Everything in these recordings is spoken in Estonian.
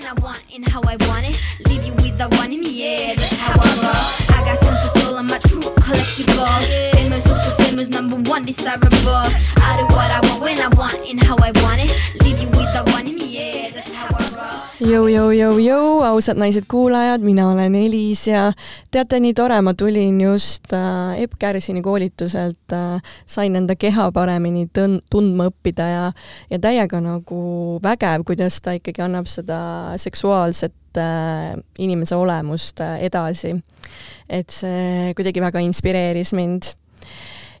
when I want and how I want it. Leave you with the one in the air, that's how I roll. I got tons of soul, I'm a true collectible. Famous, also famous, number one, desirable. I do what I want when I want and how I want it. Leave you with the one in the air, that's how I roll. jõu, jõu, jõu, jõu, ausad naised-kuulajad, mina olen Elis ja teate, nii tore, ma tulin just äh, Epp Kärsini koolituselt äh,, sain enda keha paremini tun-, tundma õppida ja ja täiega nagu vägev, kuidas ta ikkagi annab seda seksuaalset äh, inimese olemust äh, edasi. et see kuidagi väga inspireeris mind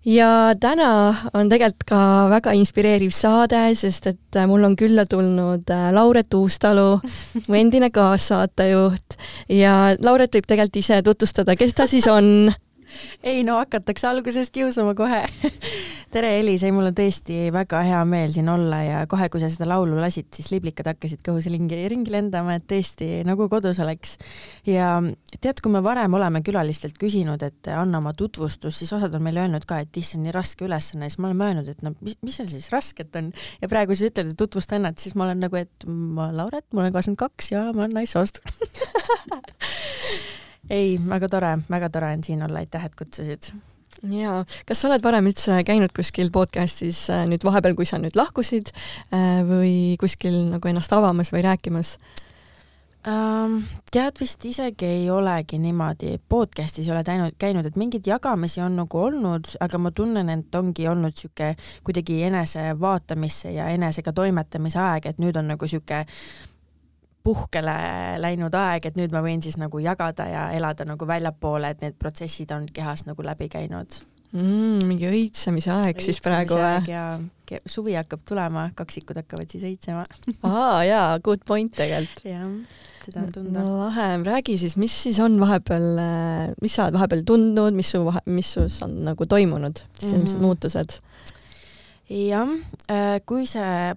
ja täna on tegelikult ka väga inspireeriv saade, sest et äh, mul on külla tulnud äh, Lauret Uustalu, mu endine kaassaatejuht. Ja Lauret võib tegelikult ise tutvustada, kes ta siis on. Ei no hakatakse alguses kiusama kohe tere, Elis, ei mul on tõesti väga hea meel siin olla ja kohe, kui sa seda laulu lasid, siis liblikad hakkasid kõhus ringi, ringi lendama, et tõesti nagu kodus oleks. ja tead, kui me varem oleme külalistelt küsinud, et anna oma tutvustus, siis osad on meile öelnud ka, et issand, nii raske ülesanne, siis me oleme öelnud, et no mis, mis seal siis rasket on. ja praegu sa ütled, et tutvusta ennast, siis ma olen nagu, et ma olen Lauret, mul on kakskümmend kaks ja ma olen naissoost ei, väga tore, väga tore on siin olla, aitäh, et kutsusid. Jaa, kas sa oled varem üldse käinud kuskil podcastis äh, nüüd vahepeal, kui sa nüüd lahkusid äh, või kuskil nagu ennast avamas või rääkimas? Tead, vist isegi ei olegi niimoodi, podcast'is ei ole käinud, käinud, et mingeid jagamisi on nagu olnud, aga ma tunnen, et ongi olnud sihuke kuidagi enese vaatamisse ja enesega toimetamise aeg, et nüüd on nagu sihuke puhkele läinud aeg, et nüüd ma võin siis nagu jagada ja elada nagu väljapoole, et need protsessid on kehas nagu läbi käinud mm,. mingi õitsemise aeg õitsemise siis praegu või? ja suvi hakkab tulema, kaksikud hakkavad siis õitsema aa jaa, good point tegelikult. jah, seda on tunda. no lahe, räägi siis, mis siis on vahepeal, mis sa oled vahepeal tundnud, mis su vahe, mis sus on nagu toimunud, sisemised mm -hmm. muutused? jah, äh, kui see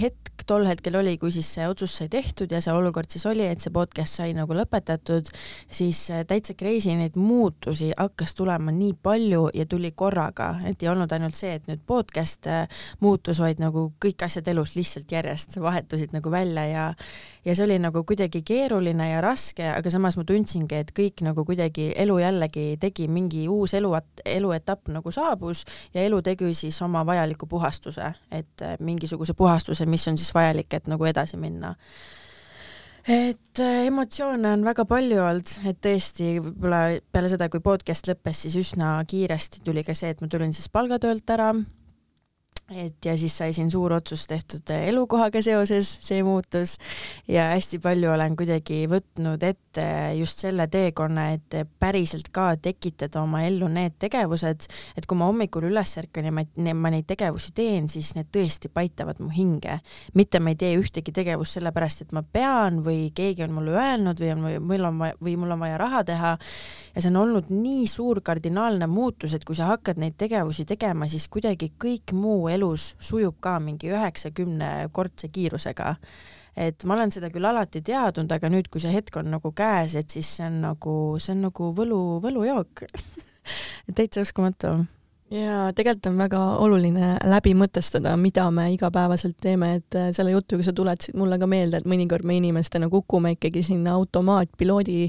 hetk tol hetkel oli, kui siis see otsus sai tehtud ja see olukord siis oli, et see podcast sai nagu lõpetatud, siis äh, täitsa crazy neid muutusi hakkas tulema nii palju ja tuli korraga, et ei olnud ainult see, et nüüd podcast äh, muutus, vaid nagu kõik asjad elus lihtsalt järjest vahetusid nagu välja ja ja see oli nagu kuidagi keeruline ja raske, aga samas ma tundsingi, et kõik nagu kuidagi elu jällegi tegi mingi uus elu, eluetapp nagu saabus ja elu tegi siis oma vajaliku puhastuse, et äh, mingisuguse puhastuse, mis on siis vajalik, et nagu edasi minna. Et äh, emotsioone on väga palju olnud, et tõesti võib-olla peale seda, kui podcast lõppes, siis üsna kiiresti tuli ka see, et ma tulin siis palgatöölt ära et ja siis sai siin suur otsus tehtud elukohaga seoses, see muutus ja hästi palju olen kuidagi võtnud ette just selle teekonna, et päriselt ka tekitada oma ellu need tegevused, et kui ma hommikul üles ärkan ja ma, ma neid tegevusi teen, siis need tõesti paitavad mu hinge. mitte ma ei tee ühtegi tegevust sellepärast, et ma pean või keegi on mulle öelnud või on, mul on vaja, või mul on vaja raha teha ja see on olnud nii suur kardinaalne muutus, et kui sa hakkad neid tegevusi tegema, siis kuidagi kõik muu elu elus sujub ka mingi üheksakümnekordse kiirusega. et ma olen seda küll alati teadnud, aga nüüd, kui see hetk on nagu käes, et siis see on nagu, see on nagu võlu, võlujook. Täitsa uskumatu. Ja tegelikult on väga oluline läbi mõtestada, mida me igapäevaselt teeme, et äh, selle jutuga sa tuletasid mulle ka meelde, et mõnikord me inimestena kukume ikkagi sinna automaatpiloodi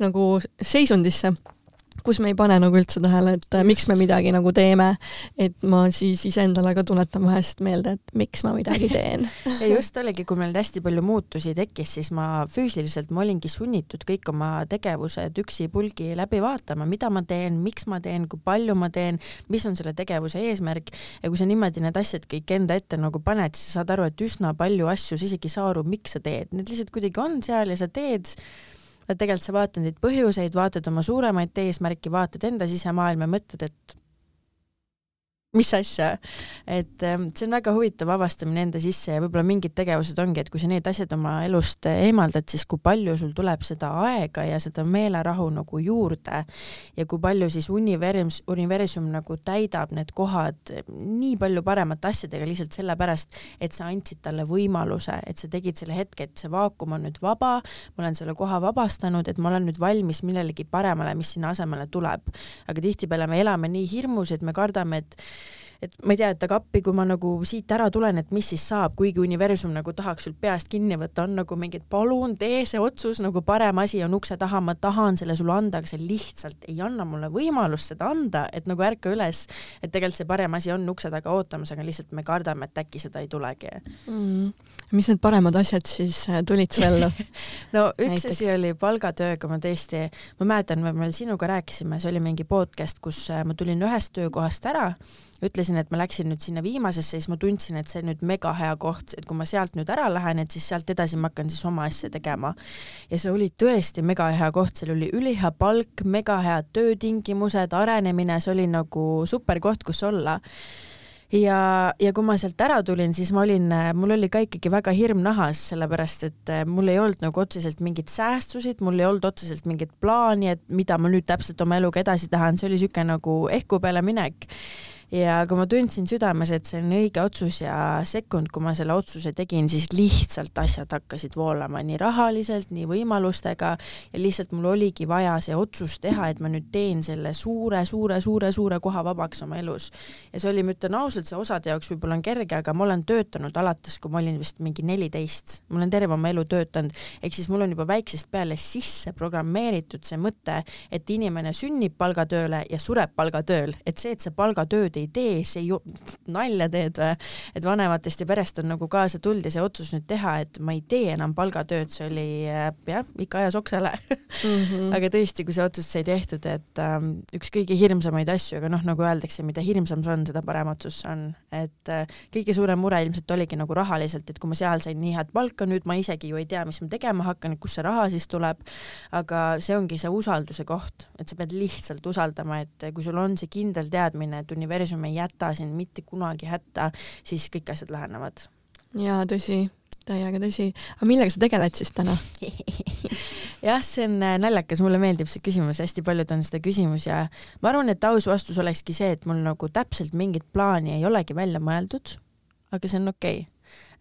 nagu seisundisse kus me ei pane nagu üldse tähele, et Just. miks me midagi nagu teeme, et ma siis iseendale ka tuletan vahest meelde, et miks ma midagi teen. Ja just oligi, kui meil hästi palju muutusi tekkis, siis ma füüsiliselt, ma olingi sunnitud kõik oma tegevused üksipulgi läbi vaatama, mida ma teen, miks ma teen, kui palju ma teen, mis on selle tegevuse eesmärk. Ja kui sa niimoodi need asjad kõik enda ette nagu paned, siis sa saad aru, et üsna palju asju sa isegi ei saa aru, miks sa teed, need lihtsalt kuidagi on seal ja sa teed et tegelikult sa vaatad neid põhjuseid, vaatad oma suuremaid eesmärki, vaatad enda sisemaailma mõtled, et mis asja, et ähm, see on väga huvitav avastamine enda sisse ja võib-olla mingid tegevused ongi, et kui sa need asjad oma elust eemaldad, siis kui palju sul tuleb seda aega ja seda meelerahu nagu juurde ja kui palju siis universum, universum nagu täidab need kohad nii palju paremate asjadega lihtsalt sellepärast, et sa andsid talle võimaluse, et sa tegid selle hetke, et see vaakum on nüüd vaba, ma olen selle koha vabastanud, et ma olen nüüd valmis millelegi paremale, mis sinna asemele tuleb. aga tihtipeale me elame nii hirmus, et me kardame, et et ma ei tea, et aga appi, kui ma nagu siit ära tulen, et mis siis saab, kuigi universum nagu tahaks sul peast kinni võtta, on nagu mingid palun tee see otsus, nagu parem asi on ukse taha, ma tahan selle sulle anda, aga see lihtsalt ei anna mulle võimalust seda anda, et nagu ärka üles, et tegelikult see parem asi on ukse taga ootamas, aga lihtsalt me kardame, et äkki seda ei tulegi. Mm.. mis need paremad asjad siis äh, tulid su ellu? No üks asi oli palgatööga, ma tõesti, ma mäletan, me veel sinuga rääkisime, see oli mingi podcast, kus äh, ma tulin ühest töökohast ära ütlesin, et ma läksin nüüd sinna viimasesse, siis ma tundsin, et see on nüüd mega hea koht, et kui ma sealt nüüd ära lähen, et siis sealt edasi ma hakkan siis oma asja tegema. ja see oli tõesti mega hea koht, seal oli ülihea palk, mega head töötingimused, arenemine, see oli nagu super koht, kus olla. Ja, ja kui ma sealt ära tulin, siis ma olin, mul oli ka ikkagi väga hirm nahas, sellepärast et äh, mul ei olnud nagu otseselt mingeid säästusid, mul ei olnud otseselt mingit plaani, et mida ma nüüd täpselt oma eluga edasi tahan, see oli niisugune nagu ehku peale minek ja kui ma tundsin südames, et see on õige otsus ja sekund, kui ma selle otsuse tegin, siis lihtsalt asjad hakkasid voolama nii rahaliselt, nii võimalustega ja lihtsalt mul oligi vaja see otsus teha, et ma nüüd teen selle suure-suure-suure-suure koha vabaks oma elus. ja see oli, ma ütlen ausalt, see osade jaoks võib-olla on kerge, aga ma olen töötanud alates, kui ma olin vist mingi neliteist, ma olen terve oma elu töötanud, ehk siis mul on juba väiksest peale sisse programmeeritud see mõte, et inimene sünnib palgatööle ja sureb palgatööl, et see, et sa palgatööd ei tee, see ju nalja teed või, et vanematest ja perest on nagu kaasa tulnud ja see otsus nüüd teha, et ma ei tee enam palgatööd, see oli äh, jah, ikka ajas oksele mm. -hmm. aga tõesti, kui see otsus sai tehtud, et ähm, üks kõige hirmsamaid asju, aga noh, nagu öeldakse, mida hirmsam see on, seda parem otsus see on, et äh, kõige suurem mure ilmselt oligi nagu rahaliselt, et kui ma seal sain nii head palka, nüüd ma isegi ju ei tea, mis ma tegema hakkan, et kust see raha siis tuleb. aga see ongi see usalduse koht, et sa pead lihtsalt usaldama, et kui sul on see kindel teadmine, et universum universum ei jäta sind mitte kunagi hätta, siis kõik asjad lähenevad. jaa, tõsi, täiega tõsi. aga millega sa tegeled siis täna? Jah, see on äh, naljakas, mulle meeldib see küsimus, hästi paljud on seda küsimus ja ma arvan, et aus vastus olekski see, et mul nagu täpselt mingit plaani ei olegi välja mõeldud, aga see on okei. okay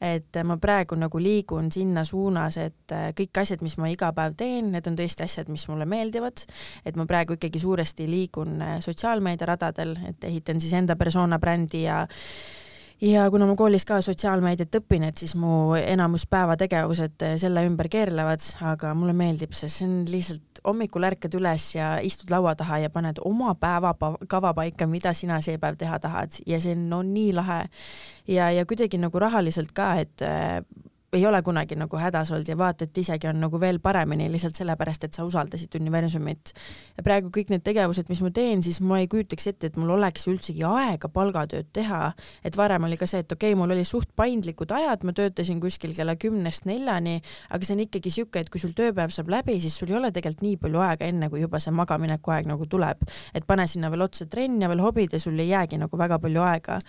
et ma praegu nagu liigun sinna suunas, et äh, kõik asjad, mis ma iga päev teen, need on tõesti asjad, mis mulle meeldivad, et ma praegu ikkagi suuresti liigun äh, sotsiaalmeedia radadel, et ehitan siis enda persona brändi ja ja kuna ma koolis ka sotsiaalmeediat õpin, et siis mu enamus päevategevused äh, selle ümber keerlevad, aga mulle meeldib see, see on lihtsalt hommikul ärkad üles ja istud laua taha ja paned oma päevakava paika, mida sina see päev teha tahad ja see on no, nii lahe. ja, ja kuidagi nagu rahaliselt ka, et äh, ei ole kunagi nagu hädas olnud ja vaata, et isegi on nagu veel paremini lihtsalt sellepärast, et sa usaldasid universumit. ja praegu kõik need tegevused, mis ma teen, siis ma ei kujutaks ette, et mul oleks üldsegi aega palgatööd teha. et varem oli ka see, et okei okay,, mul oli suht paindlikud ajad, ma töötasin kuskil kella kümnest neljani, aga see on ikkagi sihuke, et kui sul tööpäev saab läbi, siis sul ei ole tegelikult nii palju aega, enne kui juba see magamineku aeg nagu tuleb. et pane sinna veel otsa trenn ja veel hobid ja sul ei jäägi nagu väga palju aega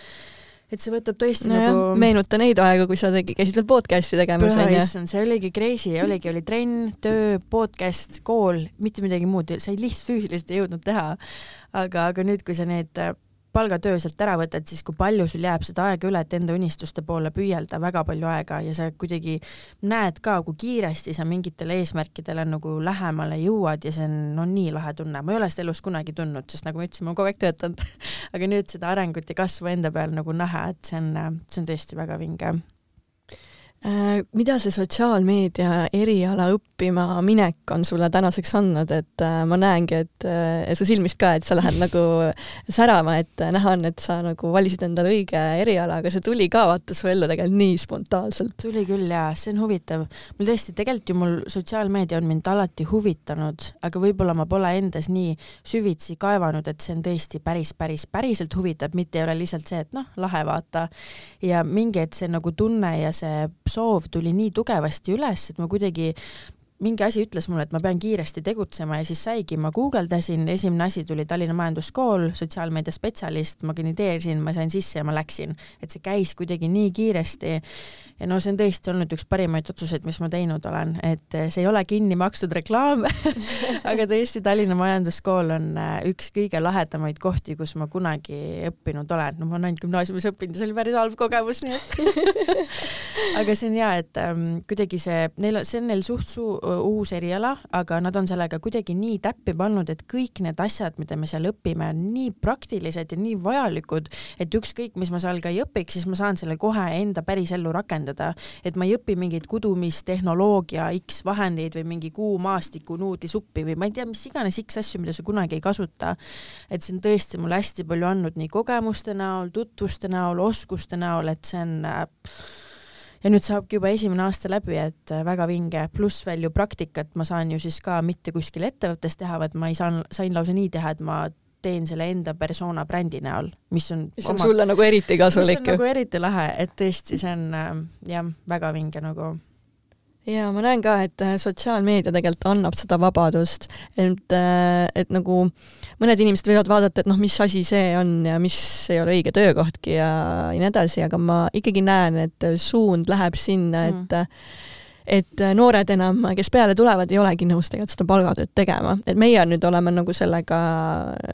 et see võtab tõesti no nagu jah, meenuta neid aegu, kui sa tegi, käisid veel podcast'i tegemas onju. see oligi crazy, oligi, oli trenn, töö, podcast, kool, mitte midagi muud, sa lihtsalt füüsiliselt ei jõudnud teha. aga, aga nüüd, kui sa need palgatöö sealt ära võtad, siis kui palju sul jääb seda aega üle, et enda unistuste poole püüelda, väga palju aega ja sa kuidagi näed ka, kui kiiresti sa mingitele eesmärkidele nagu lähemale jõuad ja see on no nii lahe tunne, ma ei ole seda elus kunagi tundnud, sest nagu ma ütlesin, ma olen kogu aeg töötanud. Aga nüüd seda arengut ja kasvu enda peal nagu näha, et see on, see on tõesti väga vinge mida see sotsiaalmeedia eriala õppima minek on sulle tänaseks andnud, et äh, ma näengi, et äh, su silmist ka, et sa lähed nagu särama, et näha on, et sa nagu valisid endale õige eriala, aga see tuli ka vaata su ellu tegelikult nii spontaanselt. tuli küll jaa, see on huvitav. mul tõesti, tegelikult ju mul sotsiaalmeedia on mind alati huvitanud, aga võib-olla ma pole endas nii süvitsi kaevanud, et see on tõesti päris, päris, päriselt huvitab, mitte ei ole lihtsalt see, et noh, lahe vaata. ja mingi hetk see nagu tunne ja see soov tuli nii tugevasti üles, et ma kuidagi mingi asi ütles mulle, et ma pean kiiresti tegutsema ja siis saigi, ma guugeldasin, esimene asi tuli Tallinna Majanduskool, sotsiaalmeedia spetsialist, ma kandideerisin, ma sain sisse ja ma läksin, et see käis kuidagi nii kiiresti ja no see on tõesti olnud üks parimaid otsuseid, mis ma teinud olen, et eh, see ei ole kinni makstud reklaam aga tõesti Tallinna Majanduskool on eh, üks kõige lahedamaid kohti, kus ma kunagi õppinud olen, no ma olen ainult gümnaasiumis õppinud ja see oli päris halb kogemus, nii et aga see on hea, et ähm, kuidagi see, neil, see on neil suht suu-, uus eriala, aga nad on sellega kuidagi nii täppi pannud, et kõik need asjad, mida me seal õpime, on nii praktilised ja nii vajalikud, et ükskõik, mis ma seal ka ei õpiks, siis ma saan selle kohe enda pärisellu rakendada. et ma ei õpi mingeid kudumistehnoloogia X vahendeid või mingi kuumaastiku nuudlisuppi või ma ei tea, mis iganes X asju, mida sa kunagi ei kasuta. et see on tõesti mulle hästi palju andnud nii kogemuste näol, tutvuste näol, oskuste näol, et see on äh, ja nüüd saabki juba esimene aasta läbi, et äh, väga vinge, pluss veel ju praktikat ma saan ju siis ka mitte kuskil ettevõttes teha, vaid ma ei saa, sain lausa nii teha, et ma teen selle enda persona brändi näol, mis on mis on oma, sulle nagu eriti kasulik. mis on nagu eriti lahe, et tõesti, see on äh, jah, väga vinge nagu ja ma näen ka, et äh, sotsiaalmeedia tegelikult annab seda vabadust, et, äh, et nagu mõned inimesed võivad vaadata, et noh, mis asi see on ja mis ei ole õige töökohtki ja, ja nii edasi, aga ma ikkagi näen, et suund läheb sinna, et mm et äh, noored enam, kes peale tulevad, ei olegi nõus tegelikult seda palgatööd tegema, et meie nüüd oleme nagu sellega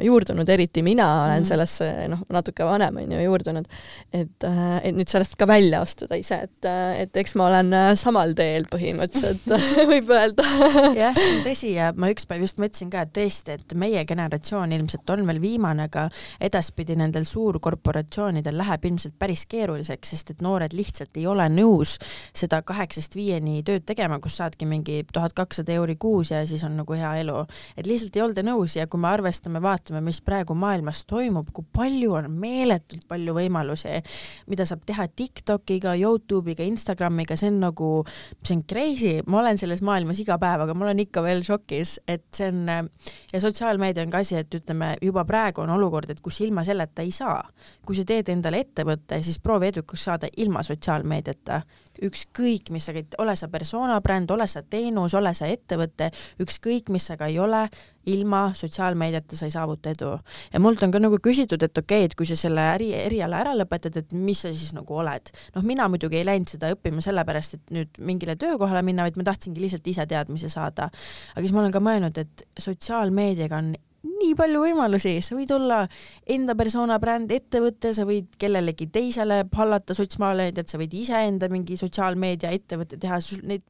juurdunud, eriti mina olen mm. sellesse noh, natuke vanem on ju juurdunud, et, äh, et nüüd sellest ka välja astuda ise, et, äh, et eks ma olen samal teel põhimõtteliselt võib öelda. Jah, see on tõsi ja ma üks päev just mõtlesin ka, et tõesti, et meie generatsioon ilmselt on veel viimane, aga edaspidi nendel suurkorporatsioonidel läheb ilmselt päris keeruliseks, sest et noored lihtsalt ei ole nõus seda kaheksast viieni mingi tööd tegema, kus saadki mingi tuhat kakssada euri kuus ja siis on nagu hea elu. et lihtsalt ei olda nõus ja kui me arvestame, vaatame, mis praegu maailmas toimub, kui palju on meeletult palju võimalusi, mida saab teha Tiktokiga, Youtube'iga, Instagramiga, see on nagu, see on crazy, ma olen selles maailmas iga päev, aga ma olen ikka veel šokis, et see on ja sotsiaalmeedia on ka asi, et ütleme, juba praegu on olukord, et kus ilma selleta ei saa. kui sa teed endale ettevõtte, siis proovi edukaks saada ilma sotsiaalmeediata ükskõik, mis sa, ole sa persona bränd, ole sa teenus, ole sa ettevõte, ükskõik, mis sa ka ei ole, ilma sotsiaalmeediata sa ei saavuta edu. ja mult on ka nagu küsitud, et okei okay,, et kui sa selle äri, eriala ära lõpetad, et mis sa siis nagu oled. noh, mina muidugi ei läinud seda õppima sellepärast, et nüüd mingile töökohale minna, vaid ma tahtsingi lihtsalt ise teadmisi saada. aga siis ma olen ka mõelnud, et sotsiaalmeediaga on nii palju võimalusi, sa võid olla enda persona bränd ettevõte, sa võid kellelegi teisele hallata sotsmeediat, sa võid iseenda mingi sotsiaalmeedia ettevõtte teha, neid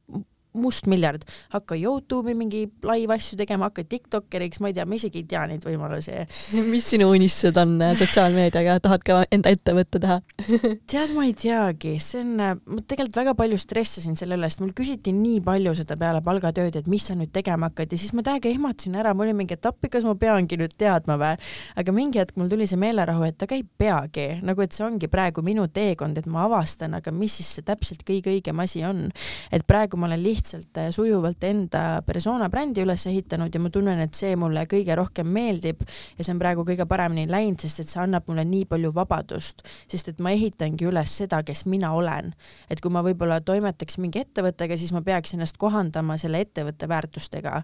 mustmiljard, hakka Youtube'i mingi live asju tegema, hakka Tiktokeriks, ma ei tea, ma isegi ei tea neid võimalusi. Mis sinu unistused on äh, sotsiaalmeediaga, tahad ka enda ettevõtte teha? Tead, ma ei teagi, see on, äh, ma tegelikult väga palju stressasin selle üle, sest mul küsiti nii palju seda peale palgatööd, et mis sa nüüd tegema hakkad. Ja siis ma täiega ehmatasin ära, mul oli mingi, et appi, kas ma peangi nüüd teadma või. aga mingi hetk mul tuli see meelerahu, et aga ei peagi, nagu et see ongi praegu minu teekond, et ma avastan, aga mis siis see täpselt kõige õigem asi on. et praegu ma olen lihtsalt lihtsalt äh, sujuvalt enda persona brändi üles ehitanud ja ma tunnen, et see mulle kõige rohkem meeldib ja see on praegu kõige paremini läinud, sest et see annab mulle nii palju vabadust, sest et ma ehitangi üles seda, kes mina olen. et kui ma võib-olla toimetaks mingi ettevõttega, siis ma peaks ennast kohandama selle ettevõtte väärtustega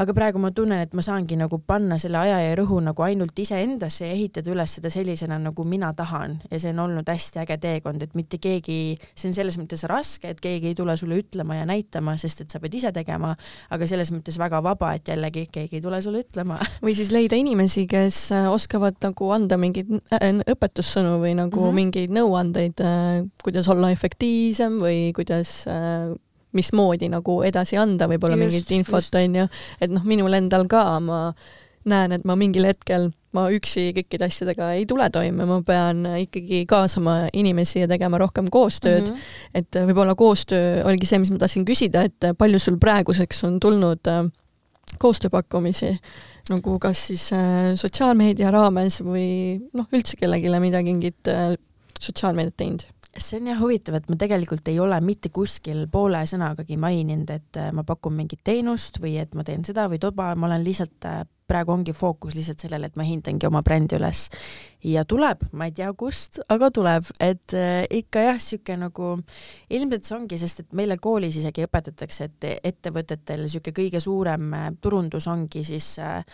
aga praegu ma tunnen, et ma saangi nagu panna selle aja ja rõhu nagu ainult iseendasse ja ehitada üles seda sellisena, nagu mina tahan ja see on olnud hästi äge teekond, et mitte keegi, see on selles mõttes raske, et keegi ei tule sulle ütlema ja näitama, sest et sa pead ise tegema, aga selles mõttes väga vaba, et jällegi keegi ei tule sulle ütlema. või siis leida inimesi, kes äh, oskavad nagu anda mingeid äh, õpetussõnu või nagu mm -hmm. mingeid nõuandeid, äh, kuidas olla efektiivsem või kuidas mismoodi nagu edasi anda võib-olla mingit infot, on ju, et noh, minul endal ka, ma näen, et ma mingil hetkel, ma üksi kõikide asjadega ei tule toime, ma pean ikkagi kaasama inimesi ja tegema rohkem koostööd mm. -hmm. et võib-olla koostöö oligi see, mis ma tahtsin küsida, et palju sul praeguseks on tulnud äh, koostööpakkumisi, nagu kas siis äh, sotsiaalmeedia raames või noh, üldse kellelegi midagi, mingit äh, sotsiaalmeediat teinud? See on jah huvitav, et ma tegelikult ei ole mitte kuskil poole sõnagagi maininud, et äh, ma pakun mingit teenust või et ma teen seda või toba, ma olen lihtsalt äh, praegu ongi fookus lihtsalt sellele, et ma hindangi oma brändi üles. Ja tuleb, ma ei tea kust, aga tuleb, et äh, ikka jah, sihuke nagu ilmselt see ongi, sest et meile koolis isegi õpetatakse, et ettevõtetel sihuke kõige suurem turundus ongi siis äh,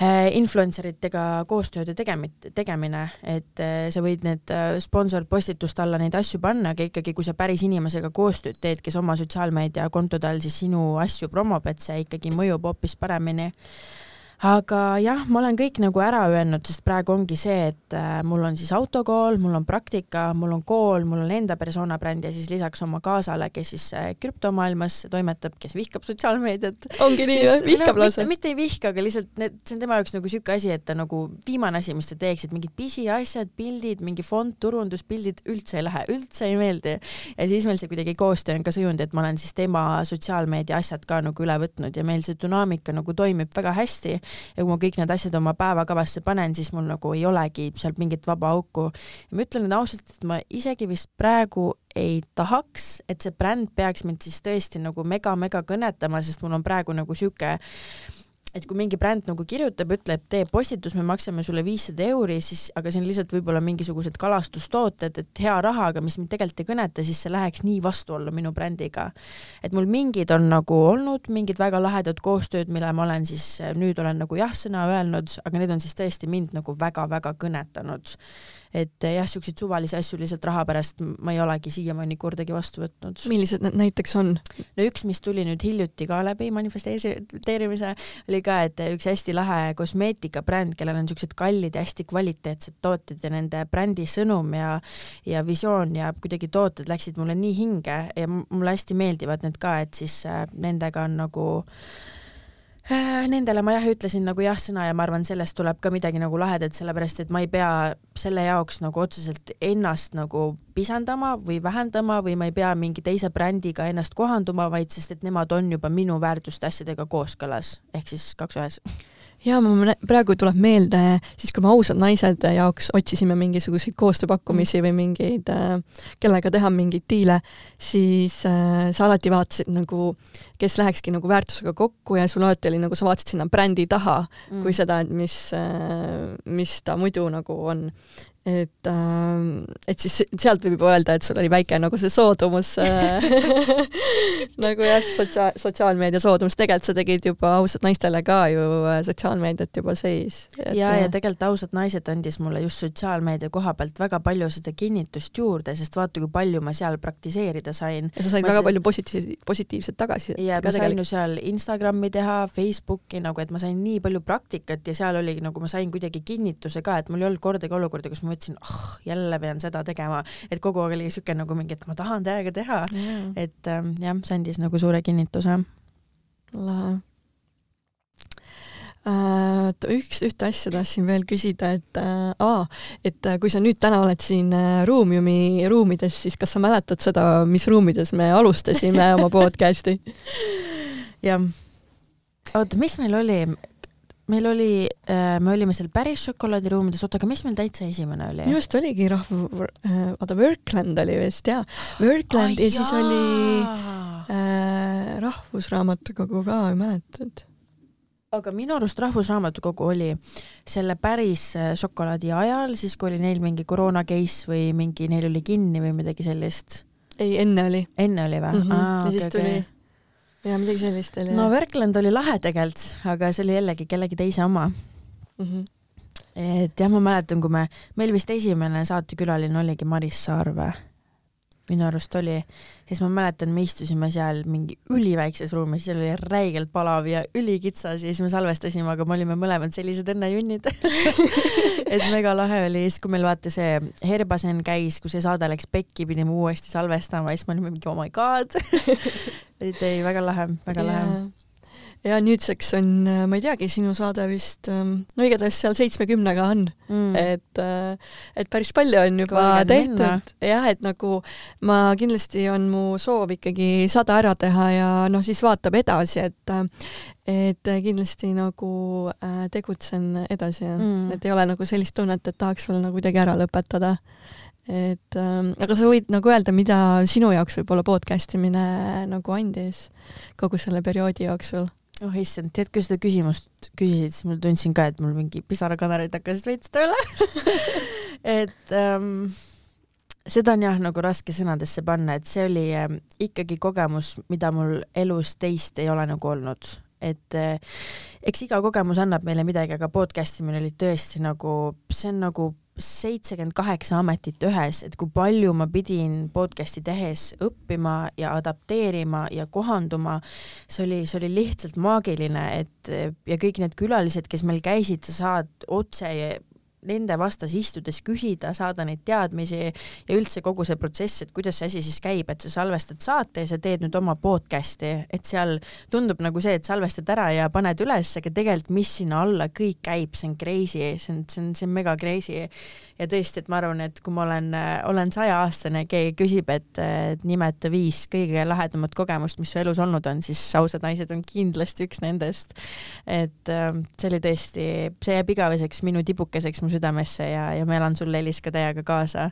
Äh, influencer itega koostööde tegemit-, tegemine, et äh, sa võid need äh, sponsorpostituste alla neid asju panna, aga ikkagi, kui sa päris inimesega koostööd teed, kes oma sotsiaalmeediakontode all siis sinu asju promob, et see ikkagi mõjub hoopis paremini aga jah, ma olen kõik nagu ära öelnud, sest praegu ongi see, et äh, mul on siis autokool, mul on praktika, mul on kool, mul on enda persona bränd ja siis lisaks oma kaasale, kes siis äh, krüptomaailmas toimetab, kes vihkab sotsiaalmeediat. ongi nii või? vihkab no, lausa? mitte ei vihka, aga lihtsalt need, see on tema jaoks nagu siuke asi, et ta nagu viimane asi, mis ta teeks, et mingid pisiasjad, pildid, mingi fond, turunduspildid üldse ei lähe, üldse ei meeldi. ja siis meil see kuidagi koostöö on ka sujunud, et ma olen siis tema sotsiaalmeedia asjad ka nagu üle võtnud ja meil see dünaamika nagu toimib väga hästi ja kui ma kõik need asjad oma päevakavasse panen, siis mul nagu ei olegi seal mingit vaba auku. ma ütlen nüüd ausalt, et ma isegi vist praegu ei tahaks, et see bränd peaks mind siis tõesti nagu mega-mega kõnetama, sest mul on praegu nagu sihuke et kui mingi bränd nagu kirjutab, ütleb, tee postitus, me maksame sulle viissada euri, siis, aga see on lihtsalt võib-olla mingisugused kalastustooted, et hea raha, aga mis mind tegelikult ei kõneta, siis see läheks nii vastuollu minu brändiga. et mul mingid on nagu olnud mingid väga lahedad koostööd, mille ma olen siis nüüd olen nagu jah-sõna öelnud, aga need on siis tõesti mind nagu väga-väga kõnetanud et eh, jah, siukseid suvalisi asju lihtsalt raha pärast ma ei olegi siiamaani kordagi vastu võtnud. millised need näiteks on? no üks, mis tuli nüüd hiljuti ka läbi manifesteerimise, oli ka, et üks hästi lahe kosmeetikabränd, kellel on siuksed kallid ja hästi kvaliteetsed tooted ja nende brändi sõnum ja ja visioon ja kuidagi tooted läksid mulle nii hinge ja mulle hästi meeldivad need ka, et siis äh, nendega on nagu äh, Äh, nendele ma jah ütlesin nagu jah-sõna ja ma arvan, sellest tuleb ka midagi nagu lahedat, sellepärast et ma ei pea selle jaoks nagu otseselt ennast nagu pisendama või vähendama või ma ei pea mingi teise brändiga ennast kohanduma, vaid sest et nemad on juba minu väärtuste asjadega kooskõlas, ehk siis kaks ühes ja ma praegu tuleb meelde siis, kui me ausad naised jaoks otsisime mingisuguseid koostööpakkumisi või mingeid, äh, kellega teha mingeid diile, siis äh, sa alati vaatasid nagu, kes lähekski nagu väärtusega kokku ja sul alati oli nagu, sa vaatasid sinna brändi taha mm. kui seda, et mis, äh, mis ta muidu nagu on et äh,, et siis sealt võib juba öelda, et sul oli väike nagu see soodumus äh, nagu jah, sotsiaal, sotsiaalmeedia soodumus, tegelikult sa tegid juba ausalt naistele ka ju äh, sotsiaalmeediat juba seis. ja, ja äh, tegelikult ausad naised andis mulle just sotsiaalmeedia koha pealt väga palju seda kinnitust juurde, sest vaata, kui palju ma seal praktiseerida sain. ja sa said ma väga palju positiivset, positiivset tagasisidet. ja ma sain ju seal Instagrami teha, Facebooki nagu, et ma sain nii palju praktikat ja seal oligi nagu ma sain kuidagi kinnituse ka, et mul ei olnud kordagi olukorda, kus ma ma mõtlesin, ah oh,, jälle pean seda tegema, et kogu aeg oli siuke nagu mingi, et ma tahan täiega teha yeah.. et ähm, jah, see andis nagu suure kinnituse. lahe äh,, üks, ühte asja tahtsin veel küsida, et äh, aa, et äh, kui sa nüüd täna oled siin äh, Ruumiumi ruumides, siis kas sa mäletad seda, mis ruumides me alustasime oma podcast'i? jah. oota, mis meil oli, meil oli, äh, me olime seal päris šokolaadiruumides, oota, aga mis meil täitsa esimene oli? minu arust oligi rahva, äh, oota, Workland oli vist jaa, Workland oh, ja siis oli äh, Rahvusraamatukogu ka, mäletad? aga minu arust Rahvusraamatukogu oli selle päris äh, šokolaadi ajal, siis kui oli neil mingi koroona case või mingi, neil oli kinni või midagi sellist. ei, enne oli. enne oli või mm? -hmm. Aa, ja okay, siis tuli okay ja midagi sellist oli. no Workland oli lahe tegelikult, aga see oli jällegi kellegi teise oma mm. -hmm. et jah, ma mäletan, kui me, meil vist esimene saatekülaline oligi Maris Saar või? Minu arust oli. ja siis ma mäletan, me istusime seal mingi üliväikses ruumis, seal oli räigelt palav ja ülikitsas ja siis me salvestasime, aga me olime mõlemad sellised õnnejunnid et mega lahe oli, siis kui meil vaata see Herbasen käis, kui see saade läks pekki, pidime uuesti salvestama, siis me olime mingi oh my god et ei, väga lahe, väga yeah. lahe ja nüüdseks on, äh, ma ei teagi, sinu saade vist, ähm, no igatahes seal seitsmekümnega on mm., et, äh, et päris palju on juba Kogu tehtud. jah, et nagu ma kindlasti on mu soov ikkagi sada ära teha ja noh, siis vaatab edasi, et äh, et kindlasti nagu tegutsen edasi ja mm. et ei ole nagu sellist tunnet, et tahaks veel nagu kuidagi ära lõpetada et ähm, aga sa võid nagu öelda, mida sinu jaoks võib-olla podcast imine nagu andis kogu selle perioodi jooksul? Oh issand, tead, kui seda küsimust küsisid, siis ma tundsin ka, et mul mingi pisarakanarid hakkasid veits tööle. Et ähm, seda on jah nagu raske sõnadesse panna, et see oli äh, ikkagi kogemus, mida mul elus teist ei ole nagu olnud, et äh, eks iga kogemus annab meile midagi, aga podcast imine oli tõesti nagu, see on nagu seitsekümmend kaheksa ametit ühes, et kui palju ma pidin podcast'i tehes õppima ja adapteerima ja kohanduma, see oli, see oli lihtsalt maagiline, et ja kõik need külalised, kes meil käisid, sa saad otse nende vastas istudes küsida, saada neid teadmisi ja üldse kogu see protsess, et kuidas see asi siis käib, et sa salvestad saate ja sa teed nüüd oma podcast'i, et seal tundub nagu see, et salvestad ära ja paned üles, aga tegelikult, mis sinna alla kõik käib, see on crazy, see on, see on, see on mega crazy ja tõesti, et ma arvan, et kui ma olen, olen sajaaastane, keegi küsib, et, et nimeta viis kõige lahedamat kogemust, mis su elus olnud on, siis ausad naised on kindlasti üks nendest. et ähm, see oli tõesti, see jääb igaveseks minu tibukeseks mu südamesse ja, ja ma elan sulle, Elis, ka täiega kaasa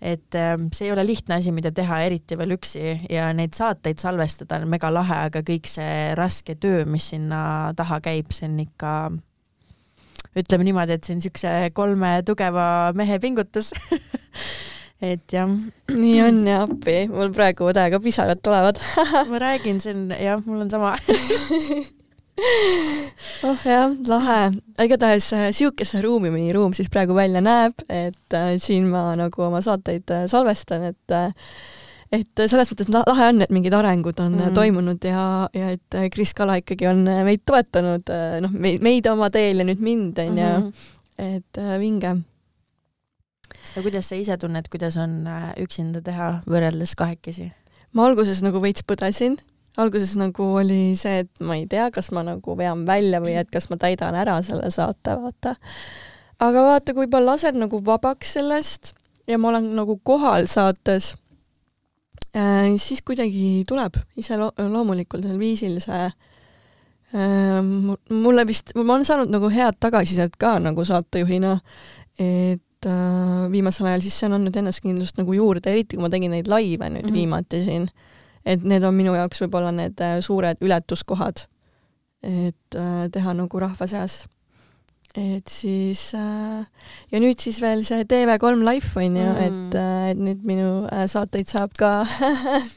et ähm, see ei ole lihtne asi, mida teha, eriti veel üksi ja neid saateid salvestada on mega lahe, aga kõik see raske töö, mis sinna taha käib, see on ikka ütleme niimoodi, et see on siukse kolme tugeva mehe pingutus et jah. nii on ja appi, mul praegu täiega pisarad tulevad ma räägin, see on jah, mul on sama oh jah, lahe. igatahes äh, siukese ruumi mõni ruum siis praegu välja näeb, et äh, siin ma nagu oma saateid äh, salvestan, et äh, et selles mõttes lahe on, et mingid arengud on mm. toimunud ja, ja et Kris Kala ikkagi on meid toetanud, noh, meid, meid oma teel ja nüüd mind, onju. Mhm. et äh, vinge. ja kuidas sa ise tunned, kuidas on äh, üksinda teha võrreldes kahekesi? ma alguses nagu veits põdesin, alguses nagu oli see, et ma ei tea, kas ma nagu vean välja või et kas ma täidan ära selle saate, vaata. aga vaata, kui ma lasen nagu vabaks sellest ja ma olen nagu kohal saates Äh, siis kuidagi tuleb ise lo loomulikul viisil see äh, mulle vist, ma olen saanud nagu head tagasisidet ka nagu saatejuhina, et äh, viimasel ajal siis see on andnud enesekindlust nagu juurde, eriti kui ma tegin neid laive nüüd mm -hmm. viimati siin. et need on minu jaoks võib-olla need suured ületuskohad, et teha nagu rahva seas et siis äh, ja nüüd siis veel see TV3 Life on ju mm., et, äh, et nüüd minu äh, saateid saab ka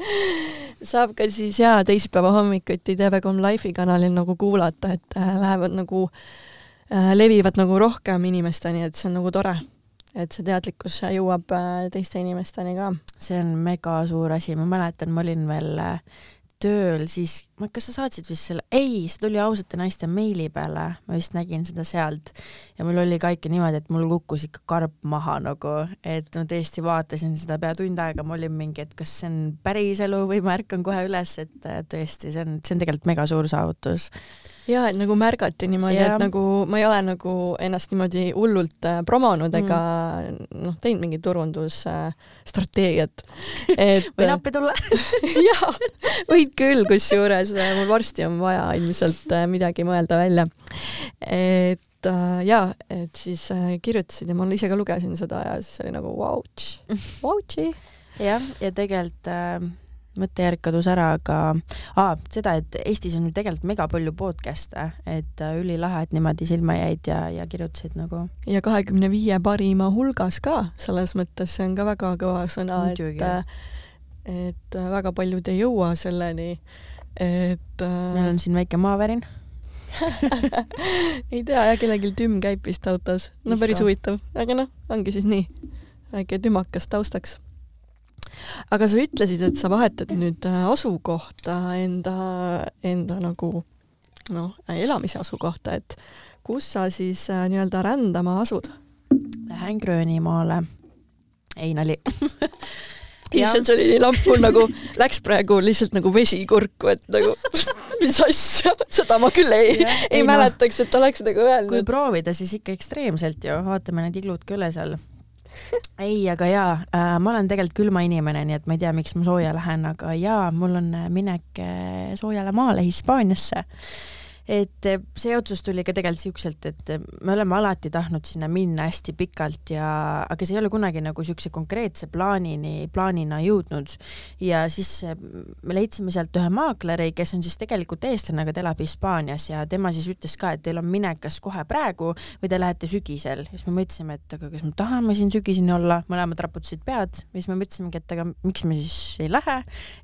saab ka siis jaa, teisipäeva hommikuti TV3 Life'i kanalil nagu kuulata, et äh, lähevad nagu levivad nagu rohkem inimesteni, et see on nagu tore. et see teadlikkus jõuab teiste inimesteni ka. see on mega suur asi, ma mäletan, ma olin veel tööl, siis, kas sa saatsid vist selle, ei, see tuli ausate naiste meili peale, ma vist nägin seda sealt. Ja mul oli ka ikka niimoodi, et mul kukkus ikka karp maha nagu, et ma tõesti vaatasin seda pea tund aega, ma olin mingi, et kas see on päriselu või ma ärkan kohe üles, et tõesti, see on, see on tegelikult mega suur saavutus ja et nagu märgati niimoodi, et nagu ma ei ole nagu ennast niimoodi hullult äh, promonud mm. ega noh, teinud mingit turundusstrateegiat et.... võin appi tulla jaa, võid küll, kusjuures äh, mul varsti on vaja ilmselt äh, midagi mõelda välja. et äh, jaa, et siis äh, kirjutasid ja ma ise ka lugesin seda ja siis oli nagu vautš, vautši. jah, ja tegelikult äh mõttejärg kadus ära, aga aa, seda, et Eestis on ju tegelikult mega palju podcast'e, et äh, ülilahe, et niimoodi silma jäid ja, ja kirjutasid nagu. ja kahekümne viie parima hulgas ka, selles mõttes see on ka väga kõva sõna, et äh, et äh, väga paljud ei jõua selleni, et meil on siin väike maavärin. Ei tea jah, kellelgi tümm käib vist autos, no päris huvitav, aga noh, ongi siis nii, väike tümakas taustaks aga sa ütlesid, et sa vahetad nüüd äh, asukohta enda, enda nagu noh, elamise asukohta, et kus sa siis äh, nii-öelda rändama asud? Lähen Gröönimaale. ei nali issand, see oli nii lamp, mul nagu läks praegu lihtsalt nagu vesi kurku, et nagu mis asja, seda ma küll ei, ei, ei mäletaks, et oleks nagu öelnud. kui proovida, siis ikka ekstreemselt ju, vaatame need iglud ka üle seal ei, aga jaa äh,, ma olen tegelikult külma inimene, nii et ma ei tea, miks ma sooja lähen, aga jaa, mul on minek äh, soojale maale Hispaaniasse et eh, see otsus tuli ka tegelikult siukselt, et eh, me oleme alati tahtnud sinna minna hästi pikalt ja, aga see ei ole kunagi nagu siukse konkreetse plaanini, plaanina jõudnud. ja siis eh, me leidsime sealt ühe maakleri, kes on siis tegelikult eestlane, aga ta elab Hispaanias ja tema siis ütles ka, et teil on minek kas kohe praegu või te lähete sügisel. ja siis me mõtlesime, et aga kas me tahame siin sügiseni olla, mõlemad raputasid pead ja siis me mõtlesimegi, et aga miks me siis ei lähe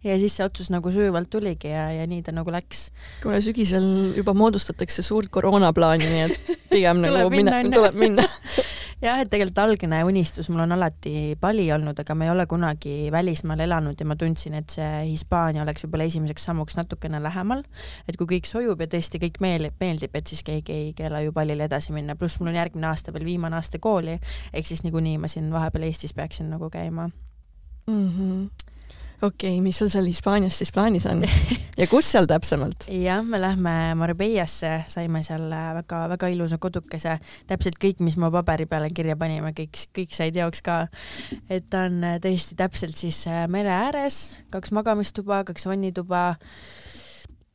ja siis see otsus nagu sujuvalt tuligi ja, ja nii ta nagu läks. kuule, sügisel juba juba moodustatakse suurt koroonaplaani, nii et pigem nagu minna, tuleb minna jah, et tegelikult algne unistus mul on alati Bali olnud, aga ma ei ole kunagi välismaal elanud ja ma tundsin, et see Hispaania oleks võib-olla esimeseks sammuks natukene lähemal. et kui kõik sujub ja tõesti kõik meeldib, meeldib, et siis keegi ei keela ju Balile edasi minna, pluss mul on järgmine aasta veel viimane aasta kooli, ehk siis niikuinii ma siin vahepeal Eestis peaksin nagu käima mm. -hmm okei okay,, mis sul seal Hispaanias siis plaanis on ja kus seal täpsemalt? jah, me lähme Marbeiasse, saime seal väga-väga ilusa kodukese, täpselt kõik, mis me paberi peale kirja panime, kõik, kõik sai teoks ka. et ta on tõesti täpselt siis mere ääres, kaks magamistuba, kaks vannituba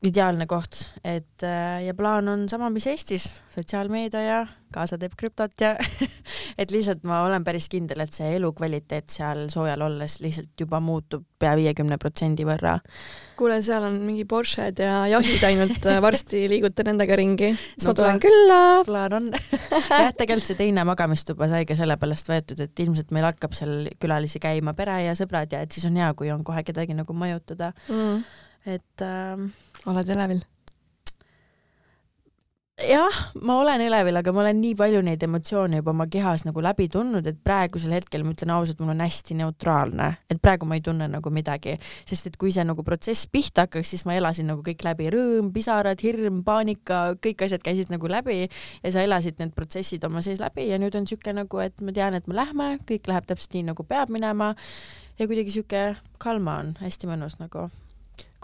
ideaalne koht, et äh, ja plaan on sama, mis Eestis, sotsiaalmeedia ja kaasa teeb krüptot ja et lihtsalt ma olen päris kindel, et see elukvaliteet seal soojal olles lihtsalt juba muutub pea viiekümne protsendi võrra. kuule, seal on mingi Porsche'd ja jahid ainult, äh, varsti liigute nendega ringi, siis no, ma tulen külla. plaan on. Jah, tegelikult see teine magamistuba sai ka sellepärast võetud, et ilmselt meil hakkab seal külalisi käima pere ja sõbrad ja et siis on hea, kui on kohe kedagi nagu majutada mm.. et äh, oled elevil? jah, ma olen elevil, aga ma olen nii palju neid emotsioone juba oma kehas nagu läbi tundnud, et praegusel hetkel ma ütlen ausalt, mul on hästi neutraalne, et praegu ma ei tunne nagu midagi, sest et kui see nagu protsess pihta hakkaks, siis ma elasin nagu kõik läbi, rõõm, pisarad, hirm, paanika, kõik asjad käisid nagu läbi ja sa elasid need protsessid oma sees läbi ja nüüd on niisugune nagu, et ma tean, et me lähme, kõik läheb täpselt nii, nagu peab minema. Ja kuidagi niisugune kalma on, hästi mõnus nagu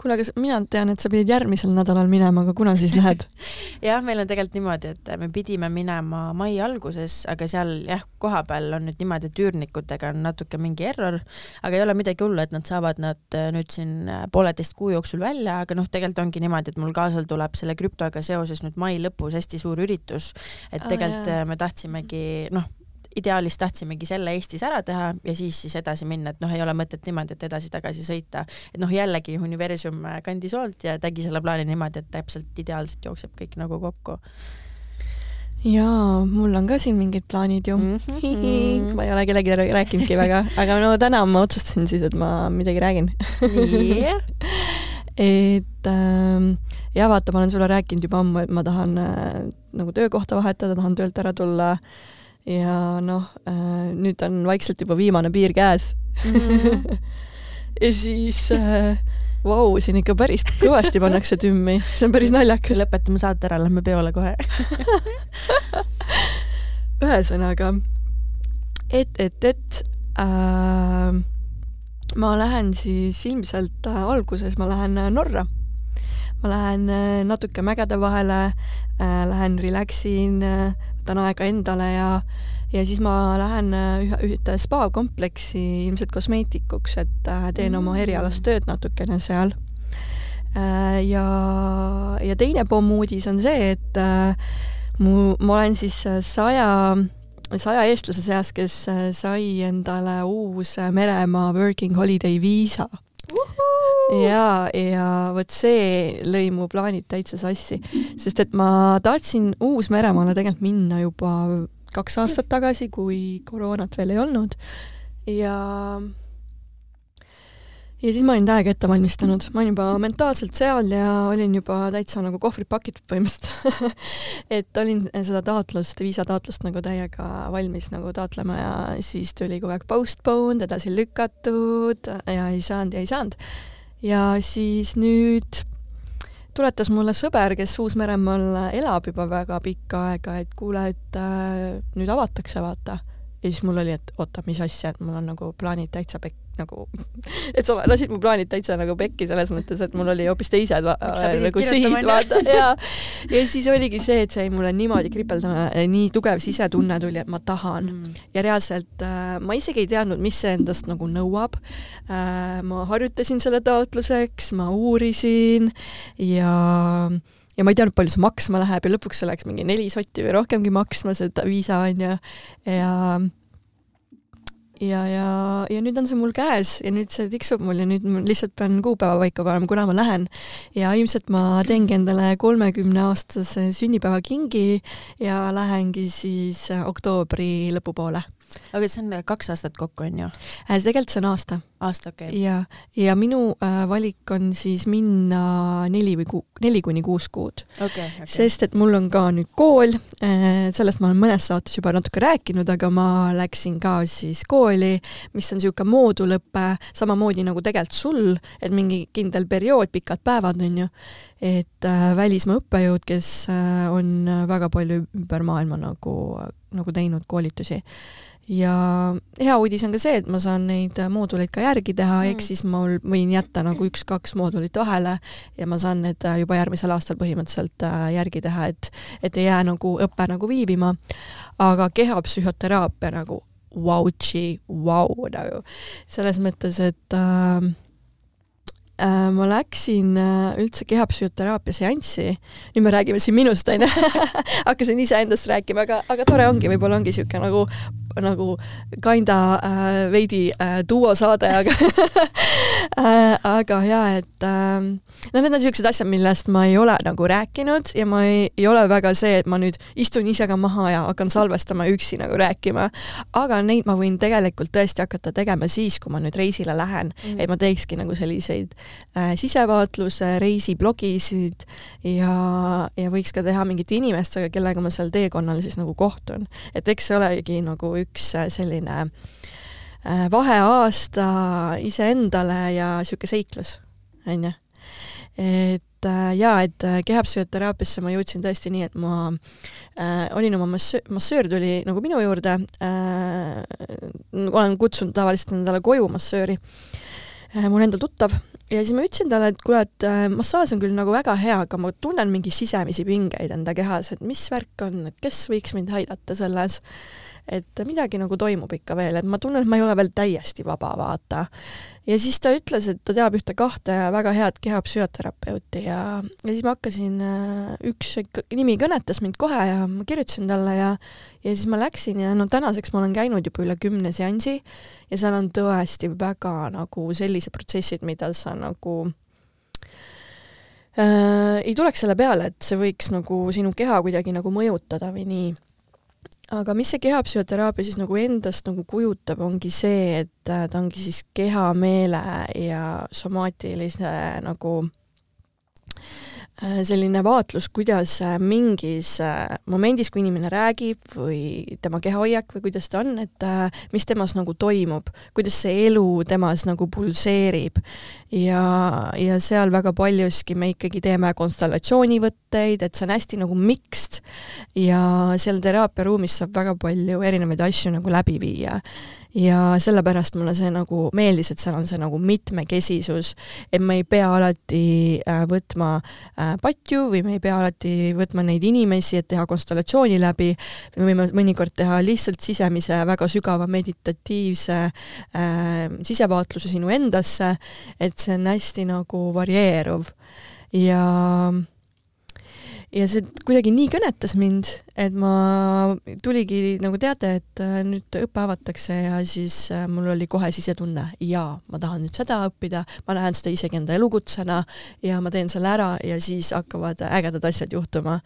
kuule, aga mina tean, et sa pidid järgmisel nädalal minema, aga kuna siis lähed? Jah, meil on tegelikult niimoodi, et me pidime minema mai alguses, aga seal jah, kohapeal on nüüd niimoodi, et üürnikutega on natuke mingi error, aga ei ole midagi hullu, et nad saavad nad äh, nüüd siin äh, pooleteist kuu jooksul välja, aga noh, tegelikult ongi niimoodi, et mul kaasal tuleb selle krüptoga seoses nüüd mai lõpus hästi suur üritus, et tegelikult ah, me tahtsimegi noh, ideaalis tahtsimegi selle Eestis ära teha ja siis, siis edasi minna, et noh, ei ole mõtet niimoodi, et edasi-tagasi sõita. et noh, jällegi universum kandis hoolt ja tegi selle plaani niimoodi, et täpselt ideaalselt jookseb kõik nagu kokku jaa, mul on ka siin mingid plaanid ju mm. -hmm. ma ei ole kellelegi rääkinudki väga, aga no täna ma otsustasin siis, et ma midagi räägin yeah. et ähm, ja vaata, ma olen sulle rääkinud juba ammu, et ma tahan äh, nagu töökohta vahetada, tahan töölt ära tulla äh, ja noh äh,, nüüd on vaikselt juba viimane piir käes mm. ja siis äh, vau, siin ikka päris kõvasti pannakse tümmi, see on päris naljakas. lõpetame saate ära, lähme peole kohe ühesõnaga, et, et, et äh, ma lähen siis ilmselt äh, alguses ma lähen äh, Norra. ma lähen äh, natuke mägede vahele äh,, lähen relaxin äh,, võtan aega endale ja ja siis ma lähen äh, ühe, ühte spa-kompleksi ilmselt kosmeetikuks, et äh, teen oma mm. erialast tööd natukene seal. Äh, ja, ja teine pommuudis on see, et mu, ma olen siis saja saja eestlase seas, kes sai endale uus Meremaa Working Holiday viisa ja, ja vot see lõi mu plaanid täitsa sassi, sest et ma tahtsin Uus-Meremaale tegelikult minna juba kaks aastat tagasi, kui koroonat veel ei olnud. Ja ja siis ma olin täiega ette valmistanud, ma olin juba mentaalselt seal ja olin juba täitsa nagu kohvrid pakitud põhimõtteliselt. Et olin seda taotlust, viisataotlust nagu täiega valmis nagu taotlema ja siis tuli kogu aeg postponed, edasi lükatud ja ei saanud ja ei saanud. Ja siis nüüd tuletas mulle sõber, kes Uus-Meremaal elab juba väga pikka aega, et kuule, et äh, nüüd avatakse, vaata. ja siis mul oli, et oota, mis asja, et mul on nagu plaanid täitsa pekki nagu, et sa lasid mu plaanid täitsa nagu pekki selles mõttes, et mul oli hoopis teised nagu sihid, vaata, ja ja siis oligi see, et see jäi mulle niimoodi kripeldama, nii tugev sisetunne tuli, et ma tahan. Mm. ja reaalselt äh, ma isegi ei teadnud, mis see endast nagu nõuab. Äh,. ma harjutasin selle taotluseks, ma uurisin ja ja ma ei teadnud, palju see maksma läheb. Ja lõpuks see läks mingi neli sotti või rohkemgi maksma, seda viisa onju. Ja, ja ja, ja, ja nüüd on see mul käes ja nüüd see tiksub mul ja nüüd ma lihtsalt pean kuupäeva paika panema, kuna ma lähen. ja ilmselt ma teengi endale kolmekümneaastase sünnipäevakingi ja lähengi siis oktoobri lõpupoole. aga see on kaks aastat kokku, on ju? Äh, tegelikult see on aasta aasta, okei okay.. ja, ja minu äh, valik on siis minna neli või ku-, neli kuni kuus kuud okay,. Okay. sest et mul on ka nüüd kool äh,, sellest ma olen mõnes saates juba natuke rääkinud, aga ma läksin ka siis kooli, mis on niisugune moodulõpe, samamoodi nagu tegelikult sul, et mingi kindel periood, pikad päevad, on ju, et äh, välismaa õppejõud, kes äh, on väga palju ümber maailma nagu, nagu teinud koolitusi ja hea uudis on ka see, et ma saan neid mooduleid ka järgi teha mm., ehk siis mul võin jätta nagu üks-kaks moodulit vahele ja ma saan need juba järgmisel aastal põhimõtteliselt äh, järgi teha, et, et ei jää nagu õpe nagu viibima. aga kehapsühhoteraapia nagu vautši, vau nagu selles mõttes, et äh, äh, ma läksin äh, üldse kehapsühhoteraapia seanssi, nüüd me räägime siin minust, onju hakkasin iseendast rääkima, aga, aga tore ongi, võib-olla ongi niisugune nagu nagu kinda äh, veidi äh, duosaade, aga äh, aga jaa, et äh, no need on niisugused asjad, millest ma ei ole nagu rääkinud ja ma ei, ei ole väga see, et ma nüüd istun ise ka maha ja hakkan salvestama üksi nagu rääkima. aga neid ma võin tegelikult tõesti hakata tegema siis, kui ma nüüd reisile lähen mm, -hmm. et ma teekski nagu selliseid äh, sisevaatluse reisiblogisid ja, ja võiks ka teha mingite inimestega, kellega ma seal teekonnal siis nagu kohtun. et eks see olegi nagu üks äh, selline äh, vaheaasta iseendale ja niisugune seiklus, on ju. Et äh, jaa, et kehapsühhoteraapiasse ma jõudsin tõesti nii, et ma äh, olin oma massöör, massöör tuli nagu minu juurde äh,, olen kutsunud tavaliselt endale koju massööri äh,, mul endal tuttav, ja siis ma ütlesin talle, et kuule, et massaaž on küll nagu väga hea, aga ma tunnen mingi sisemisi pingeid enda kehas, et mis värk on, et kes võiks mind aidata selles et midagi nagu toimub ikka veel, et ma tunnen, et ma ei ole veel täiesti vaba, vaata. ja siis ta ütles, et ta teab ühte kahte väga head kehapsühhoterapeuti ja, ja siis ma hakkasin, äh, üks nimi kõnetas mind kohe ja ma kirjutasin talle ja ja siis ma läksin ja no tänaseks ma olen käinud juba üle kümne seansi ja seal on tõesti väga nagu sellised protsessid, mida sa nagu äh, ei tuleks selle peale, et see võiks nagu sinu keha kuidagi nagu mõjutada või nii aga mis see kehapsühhoteraapia siis nagu endast nagu kujutab, ongi see, et äh, ta ongi siis keha, meele ja somaatilise nagu Äh, selline vaatlus, kuidas äh, mingis momendis, kui inimene räägib või tema kehahoiak või kuidas ta on, et mis temas nagu toimub, kuidas see elu temas nagu pulseerib. Ja, ja seal väga paljuski me ikkagi teeme konstellatsioonivõtteid, et see on hästi nagu mixed. Ja seal teraapiaruumis saab väga palju erinevaid asju nagu läbi viia. Ja sellepärast mulle see nagu meeldis, et seal on see nagu mitmekesisus, et me ei pea alati äh, võtma äh, patju või me ei pea alati võtma neid inimesi, et teha konstellatsiooni läbi, me võime mõnikord teha lihtsalt sisemise väga sügava meditatiivse äh, sisevaatluse sinu endasse, et see on hästi nagu varieeruv. Ja ja see kuidagi nii kõnetas mind, et ma tuligi nagu teade, et äh, nüüd õpe avatakse ja siis äh, mul oli kohe sisetunne, jaa, ma tahan nüüd seda õppida, ma näen seda isegi enda elukutsena ja ma teen selle ära ja siis hakkavad ägedad asjad juhtuma.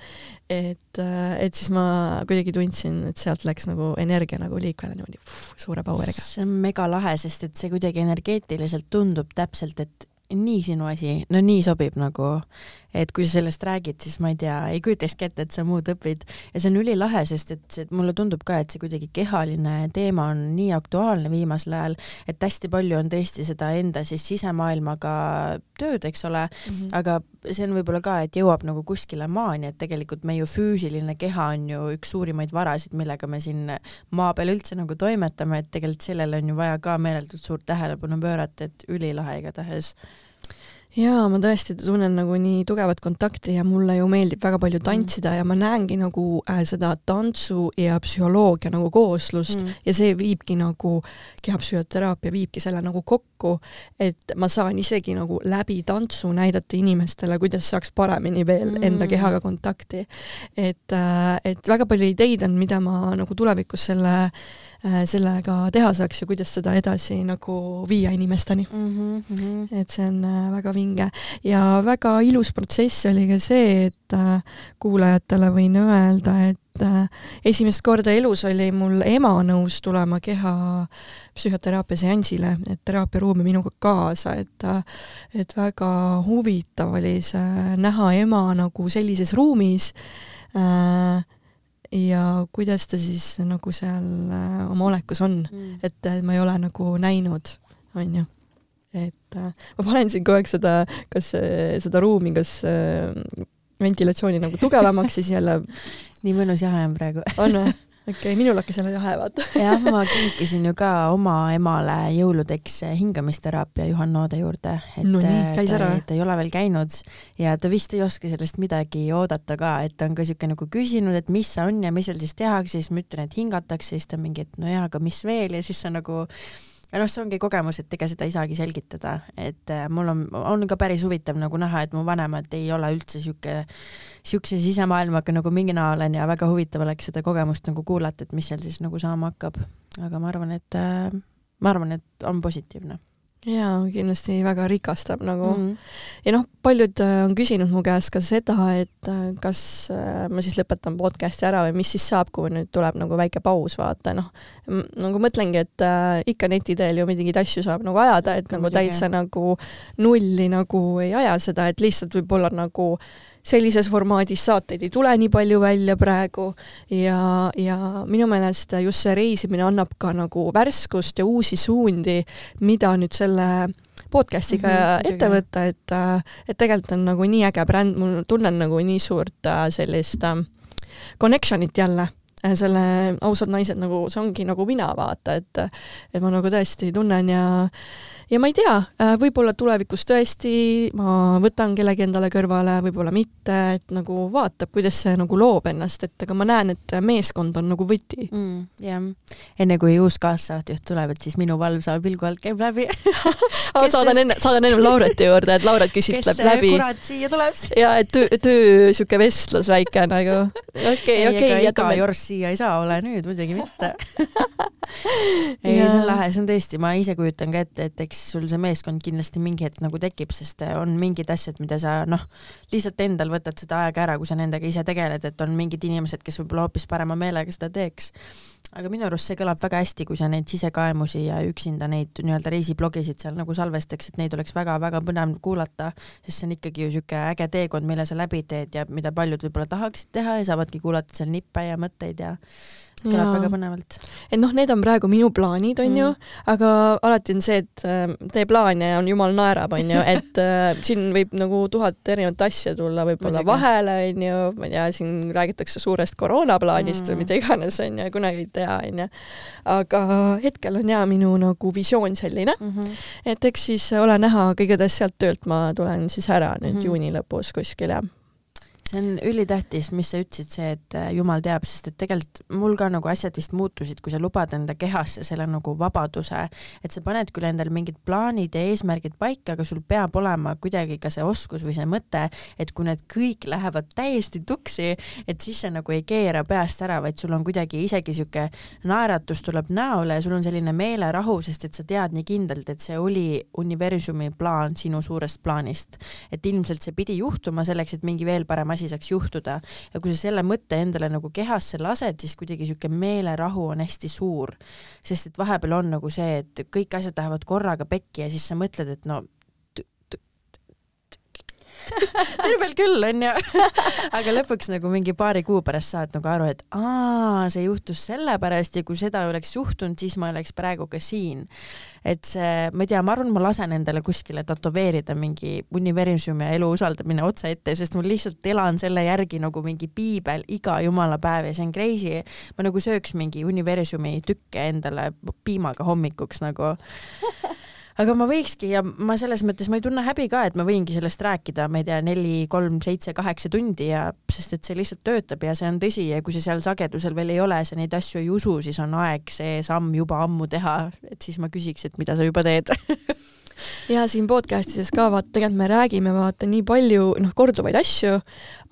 et, äh, et siis ma kuidagi tundsin, et sealt läks nagu energia nagu liikvele niimoodi suure power'iga. see on mega lahe, sest et see kuidagi energeetiliselt tundub täpselt, et nii sinu asi, no nii sobib nagu, et kui sa sellest räägid, siis ma ei tea, ei kujutakski ette, et sa muud õpid. Ja see on ülilahe, sest et see, mulle tundub ka, et see kuidagi kehaline teema on nii aktuaalne viimasel ajal, et hästi palju on tõesti seda enda siis sisemaailmaga tööd, eks ole. Mm, -hmm. aga see on võib-olla ka, et jõuab nagu kuskile maani, et tegelikult meie ju füüsiline keha on ju üks suurimaid varasid, millega me siin maa peal üldse nagu toimetame, et tegelikult sellele on ju vaja ka meeletult suurt tähelepanu pöörata, et ülilahe igatahes jaa, ma tõesti tunnen nagu nii tugevat kontakti ja mulle ju meeldib väga palju mm. tantsida mm. ja ma näengi nagu äh, seda tantsu ja psühholoogia nagu kooslust mm. ja see viibki nagu, kehapsühhoteraapia viibki selle nagu kokku, et ma saan isegi nagu läbi tantsu näidata inimestele, kuidas saaks paremini veel mm. enda kehaga kontakti. et, äh, et väga palju ideid on, mida ma nagu tulevikus selle äh, sellega teha saaks ja kuidas seda edasi nagu viia inimesteni mm. -hmm. et see on äh, väga vinge ja väga ilus protsess oli ka see, et äh, kuulajatele võin öelda, et äh, esimest korda elus oli mul ema nõus tulema keha psühhoteraapia seansile, et teraapiaruumi minuga kaasa, et äh, et väga huvitav oli see näha ema nagu sellises ruumis äh, ja kuidas ta siis nagu seal äh, oma olekus on mm., et ma ei ole nagu näinud, on ju et äh, ma panen siin kogu aeg seda, kas seda ruumi, kas äh, ventilatsiooni nagu tugevamaks, siis jälle nii mõnus jahe on praegu. on või? Okei okay,, minul hakkas jälle jahe, vaata. jah, ma kinkisin ju ka oma emale jõuludeks hingamisteraapia Juhan Noode juurde, no nii, käis ära ta ei ole veel käinud ja ta vist ei oska sellest midagi oodata ka, et ta on ka siuke nagu küsinud, et mis see on ja mis seal siis tehakse, siis ma ütlen, et hingatakse, siis ta mingi, et no jaa, aga mis veel ja siis sa nagu ja noh, see ongi kogemus, et ega seda ei saagi selgitada, et äh, mul on, on ka päris huvitav nagu näha, et mu vanemad ei ole üldse sihuke, siukse sisemaailmaga nagu mina olen ja väga huvitav oleks seda kogemust nagu kuulata, et mis seal siis nagu saama hakkab. aga ma arvan, et äh, ma arvan, et on positiivne jaa, kindlasti väga rikastab nagu mm. -hmm. ja noh, paljud äh, on küsinud mu käest ka seda, et äh, kas äh, ma siis lõpetan podcast'i ära või mis siis saab, kui nüüd tuleb nagu väike paus, vaata noh, nagu mõtlengi, et äh, ikka neti teel ju mingeid asju saab nagu ajada, et nagu täitsa nagu nulli nagu ei aja seda, et lihtsalt võib-olla nagu äh, sellises formaadis saateid ei tule nii palju välja praegu ja, ja minu meelest just see reisimine annab ka nagu värskust ja uusi suundi, mida nüüd selle podcast'iga mm -hmm, ette võtta, et, et tegelikult on nagu nii äge bränd, mul tunnen nagu nii suurt äh, sellist äh, connection'it jälle. Äh, selle ausad naised nagu, see ongi nagu mina, vaata, et et ma nagu tõesti tunnen ja ja ma ei tea, äh, võib-olla tulevikus tõesti ma võtan kellegi endale kõrvale, võib-olla mitte, et nagu vaatab, kuidas see nagu loob ennast, et aga ma näen, et meeskond on nagu võti mm,. jah, enne kui uus kaassaatejuht tuleb, et siis minu valvsa pilgu alt käib läbi saadan enne, saadan ennem Laureti juurde, et Lauret küsitleb läbi. kes kurat siia tuleb siis? ja et töö, töö siuke vestlus väike nagu, okei, okei. iga jorss siia ei saa, ole nüüd muidugi mitte ei, see on lahe, see on tõesti, ma ise kujutan ka ette, et eks eks sul see meeskond kindlasti mingi hetk nagu tekib, sest äh, on mingid asjad, mida sa noh, lihtsalt endal võtad seda aega ära, kui sa nendega ise tegeled, et on mingid inimesed, kes võib-olla hoopis parema meelega seda teeks. aga minu arust see kõlab väga hästi, kui sa neid sisekaemusi ja üksinda neid nii-öelda reisiblogisid seal nagu salvestaks, et neid oleks väga-väga põnev kuulata, sest see on ikkagi ju niisugune äge teekond, mille sa läbi teed ja mida paljud võib-olla tahaksid teha ja saavadki kuulata seal nippe ja mõtteid ja kõlab väga põnevalt. et noh, need on praegu minu plaanid, on mm. ju, aga alati on see, et äh, tee plaane ja on jumal naerab, on ju, et äh, siin võib nagu tuhat erinevat asja tulla võib-olla vahele, on ju, ma ei tea, siin räägitakse suurest koroonaplaanist mm. või mida iganes, on ju, kunagi ei tea, on ju. aga hetkel on jaa minu nagu visioon selline mm, -hmm. et eks siis ole näha, aga igatahes sealt töölt ma tulen siis ära nüüd mm -hmm. juuni lõpus kuskil, jah see on ülitähtis, mis sa ütlesid, see, et äh, jumal teab, sest et tegelikult mul ka nagu asjad vist muutusid, kui sa lubad enda kehasse selle nagu vabaduse, et sa paned küll endale mingid plaanid ja eesmärgid paika, aga sul peab olema kuidagi ka see oskus või see mõte, et kui need kõik lähevad täiesti tuksi, et siis sa nagu ei keera peast ära, vaid sul on kuidagi isegi sihuke naeratus tuleb näole ja sul on selline meelerahu, sest et sa tead nii kindlalt, et see oli universumi plaan sinu suurest plaanist. et ilmselt see pidi juhtuma selleks, et mingi veel parem asi saaks juhtuda ja kui sa selle mõtte endale nagu kehasse lased, siis kuidagi sihuke meelerahu on hästi suur. sest et vahepeal on nagu see, et kõik asjad lähevad korraga pekki ja siis sa mõtled, et no tervel küll, onju. aga lõpuks nagu mingi paari kuu pärast saad nagu aru, et aa, see juhtus sellepärast ja kui seda oleks juhtunud, siis ma oleks praegu ka siin. et see, ma ei tea, ma arvan, ma lasen endale kuskile tätoveerida mingi universum ja elu usaldamine otse ette, sest ma lihtsalt elan selle järgi nagu mingi piibel iga jumala päev ja see on crazy. ma nagu sööks mingi universumi tükke endale piimaga hommikuks nagu aga ma võikski ja ma selles mõttes, ma ei tunne häbi ka, et ma võingi sellest rääkida, ma ei tea, neli, kolm, seitse, kaheksa tundi ja sest et see lihtsalt töötab ja see on tõsi ja kui sa seal sagedusel veel ei ole, sa neid asju ei usu, siis on aeg see samm juba ammu teha, et siis ma küsiks, et mida sa juba teed ja siin podcastides ka vaata, tegelikult me räägime vaata nii palju noh, korduvaid asju,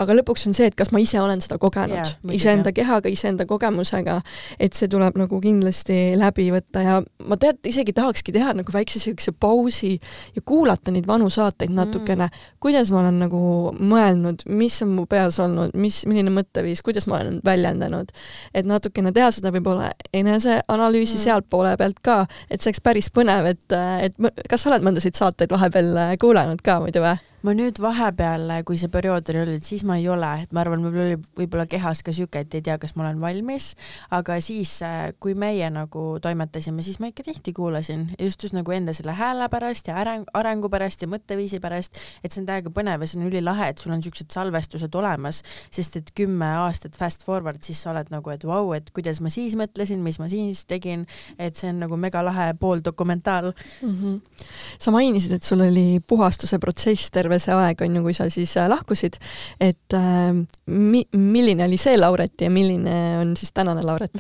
aga lõpuks on see, et kas ma ise olen seda kogenud yeah,, iseenda kehaga, iseenda kogemusega, et see tuleb nagu kindlasti läbi võtta ja ma tead, isegi tahakski teha nagu väikse siukse pausi ja kuulata neid vanu saateid mm. natukene mm., kuidas ma olen nagu mõelnud, mis on mu peas olnud, mis, milline mõtteviis, kuidas ma olen väljendanud. et natukene teha seda võib-olla eneseanalüüsi mm. sealtpoole pealt ka, et see oleks päris põnev, et, et kas sa oled mõndasid saateid vahepeal kuulanud ka muidu või? Ma nüüd vahepeal, kui see periood oli olnud, siis ma ei ole, et ma arvan, mul oli võib-olla kehas ka siuke, et ei tea, kas ma olen valmis, aga siis, kui meie nagu toimetasime, siis ma ikka tihti kuulasin. Just just nagu enda selle hääle pärast ja areng, arengu pärast ja mõtteviisi pärast, et see on täiega põnev ja see on ülilahe, et sul on siuksed salvestused olemas, sest et kümme aastat fast forward, siis sa oled nagu, et vau wow,, et kuidas ma siis mõtlesin, mis ma siis tegin, et see on nagu megalahe pooldokumentaal. Mm. -hmm. sa mainisid, et sul oli puhastuse protsess terve terve see aeg, on ju, kui sa siis äh, lahkusid, et äh, mi-, milline oli see Lauret ja milline on siis tänane Lauret?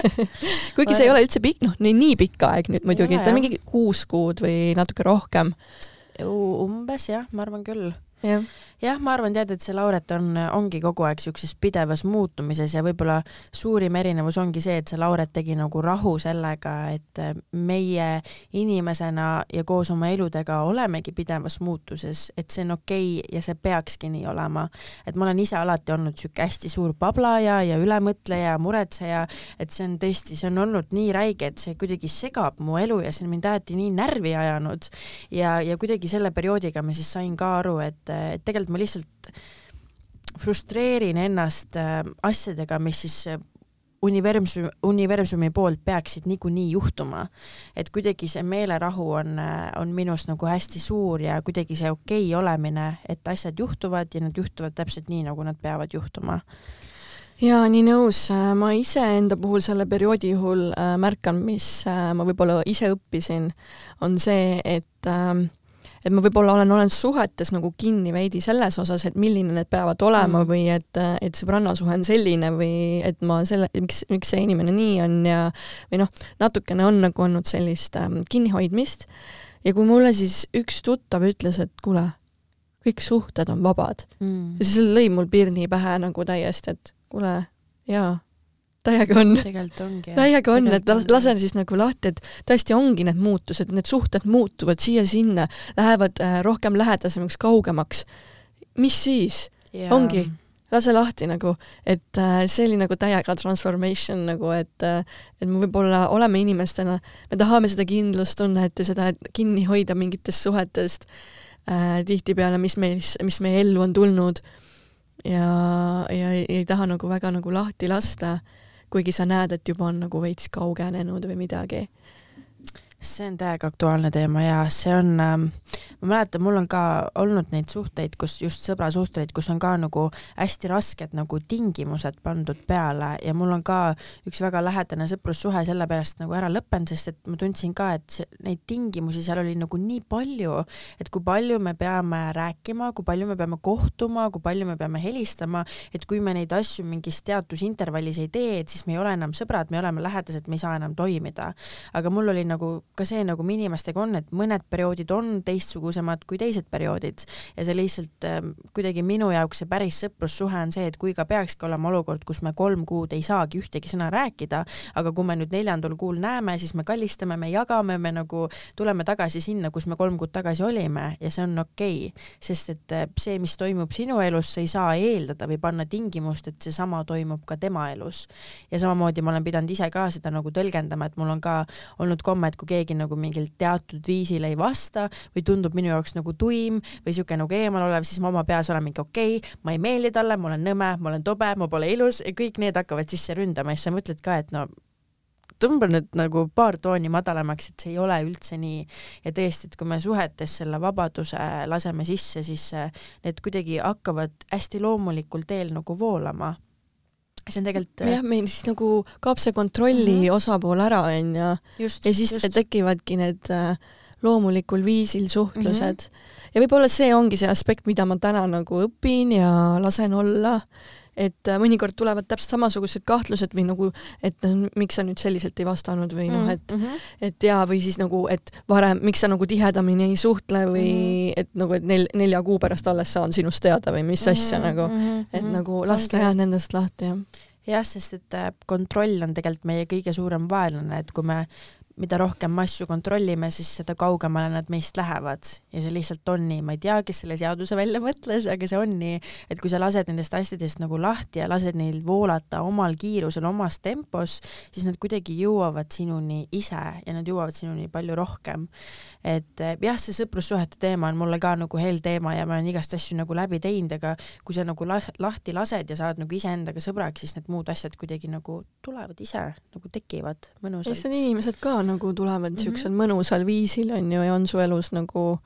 Kuigi see ei ole üldse pikk, noh, nii pikk aeg nüüd muidugi, ta on mingi kuus kuud või natuke rohkem. umbes jah, ma arvan küll. Jah jah, ma arvan, tead, et see Lauret on, ongi kogu aeg siukses pidevas muutumises ja võib-olla suurim erinevus ongi see, et see Lauret tegi nagu rahu sellega, et meie inimesena ja koos oma eludega olemegi pidevas muutuses, et see on okei okay ja see peakski nii olema. et ma olen ise alati olnud siuke hästi suur pablaja ja ülemõtleja, muretseja, et see on tõesti, see on olnud nii räige, et see kuidagi segab mu elu ja see on mind alati nii närvi ajanud ja, ja kuidagi selle perioodiga ma siis sain ka aru, et, et tegelikult ma lihtsalt frustreerin ennast äh, asjadega, mis siis äh, universum, universumi poolt peaksid niikuinii juhtuma. et kuidagi see meelerahu on, äh, on minus nagu hästi suur ja kuidagi see okei okay olemine, et asjad juhtuvad ja nad juhtuvad täpselt nii, nagu nad peavad juhtuma jaa, nii nõus, ma iseenda puhul selle perioodi juhul märkan, mis ma võib-olla ise õppisin, on see, et äh, et ma võib-olla olen olnud suhetes nagu kinni veidi selles osas, et milline need peavad olema mm. või et, et sõbrannasuhe on selline või et ma selle, miks, miks see inimene nii on ja või noh, natukene on nagu olnud sellist ähm, kinnihoidmist ja kui mulle siis üks tuttav ütles, et kuule, kõik suhted on vabad mm., siis lõi mul pirni pähe nagu täiesti, et kuule, jaa täiega on. täiega on, et lasen siis nagu lahti, et tõesti ongi need muutused, need suhted muutuvad siia-sinna, lähevad äh, rohkem lähedasemaks, kaugemaks. mis siis? ongi, lase lahti nagu, et äh, see oli nagu täiega transformation nagu, et äh, et me võib-olla oleme inimestena, me tahame seda kindlustunnet ja seda kinni hoida mingitest suhetest äh, tihtipeale, mis meis, mis meie ellu on tulnud ja, ja ei, ei taha nagu väga nagu lahti lasta kuigi sa näed, et juba on nagu veits kaugenenud või midagi see on täiega aktuaalne teema ja see on ähm,, ma mäletan, mul on ka olnud neid suhteid, kus just sõbrasuhteid, kus on ka nagu hästi rasked nagu tingimused pandud peale ja mul on ka üks väga lähedane sõprussuhe sellepärast nagu ära lõppenud, sest et ma tundsin ka, et see, neid tingimusi seal oli nagu nii palju, et kui palju me peame rääkima, kui palju me peame kohtuma, kui palju me peame helistama, et kui me neid asju mingis teatud intervallis ei tee, et siis me ei ole enam sõbrad, me oleme lähedased, me ei saa enam toimida. aga mul oli nagu ka see, nagu me inimestega on, et mõned perioodid on teistsugusemad kui teised perioodid ja see lihtsalt äh, kuidagi minu jaoks see päris sõprussuhe on see, et kui ka peakski olema olukord, kus me kolm kuud ei saagi ühtegi sõna rääkida, aga kui me nüüd neljandal kuul näeme, siis me kallistame, me jagame, me nagu tuleme tagasi sinna, kus me kolm kuud tagasi olime ja see on okei okay., sest et äh, see, mis toimub sinu elus, sa ei saa eeldada või panna tingimust, et seesama toimub ka tema elus. ja samamoodi ma olen pidanud ise ka seda nagu tõlgendama, et mul on ka olnud komme, et kui keegi keegi nagu mingil teatud viisil ei vasta või tundub minu jaoks nagu tuim või siuke nagu eemalolev, siis ma oma peas olen mingi okei. Okay,, ma ei meeldi talle, ma olen nõme, ma olen tobe, ma pole ilus ja kõik need hakkavad sisse ründama. Ja siis sa mõtled ka, et no tõmba nüüd nagu paar tooni madalamaks, et see ei ole üldse nii. ja tõesti, et kui me suhetes selle vabaduse laseme sisse, siis need kuidagi hakkavad hästi loomulikul teel nagu voolama see on tegelikult jah, meil siis nagu kaob see kontrolli mm -hmm. osapool ära, onju. ja siis just. tekivadki need äh, loomulikul viisil suhtlused mm. -hmm. ja võib-olla see ongi see aspekt, mida ma täna nagu õpin ja lasen olla, et äh, mõnikord tulevad täpselt samasugused kahtlused või nagu, et noh, miks sa nüüd selliselt ei vastanud või noh, et mm -hmm. et jaa, või siis nagu, et varem, miks sa nagu tihedamini ei suhtle või mm -hmm. et nagu, et nel-, nelja kuu pärast alles saan sinust teada või mis asja mm -hmm. nagu, et Mhm. nagu lasta Ongi. jah nendest lahti, jah. jah, sest et äh, kontroll on tegelikult meie kõige suurem vaenlane, et kui me mida rohkem me asju kontrollime, siis seda kaugemale nad meist lähevad ja see lihtsalt on nii, ma ei tea, kes selle seaduse välja mõtles, aga see on nii, et kui sa lased nendest asjadest nagu lahti ja lased neil voolata omal kiirusel, omas tempos, siis nad kuidagi jõuavad sinuni ise ja nad jõuavad sinuni palju rohkem. Et eh, jah, see sõprussuhete teema on mulle ka nagu hell teema ja ma olen igast asju nagu läbi teinud, aga kui sa nagu las-, lahti lased ja saad nagu iseendaga sõbraks, siis need muud asjad kuidagi nagu tulevad ise, nagu tekivad ja siis mõnusalt need inimesed ka nagu tulevad Mhm. niisugusel mõnusal viisil, on ju, ja on su elus nagu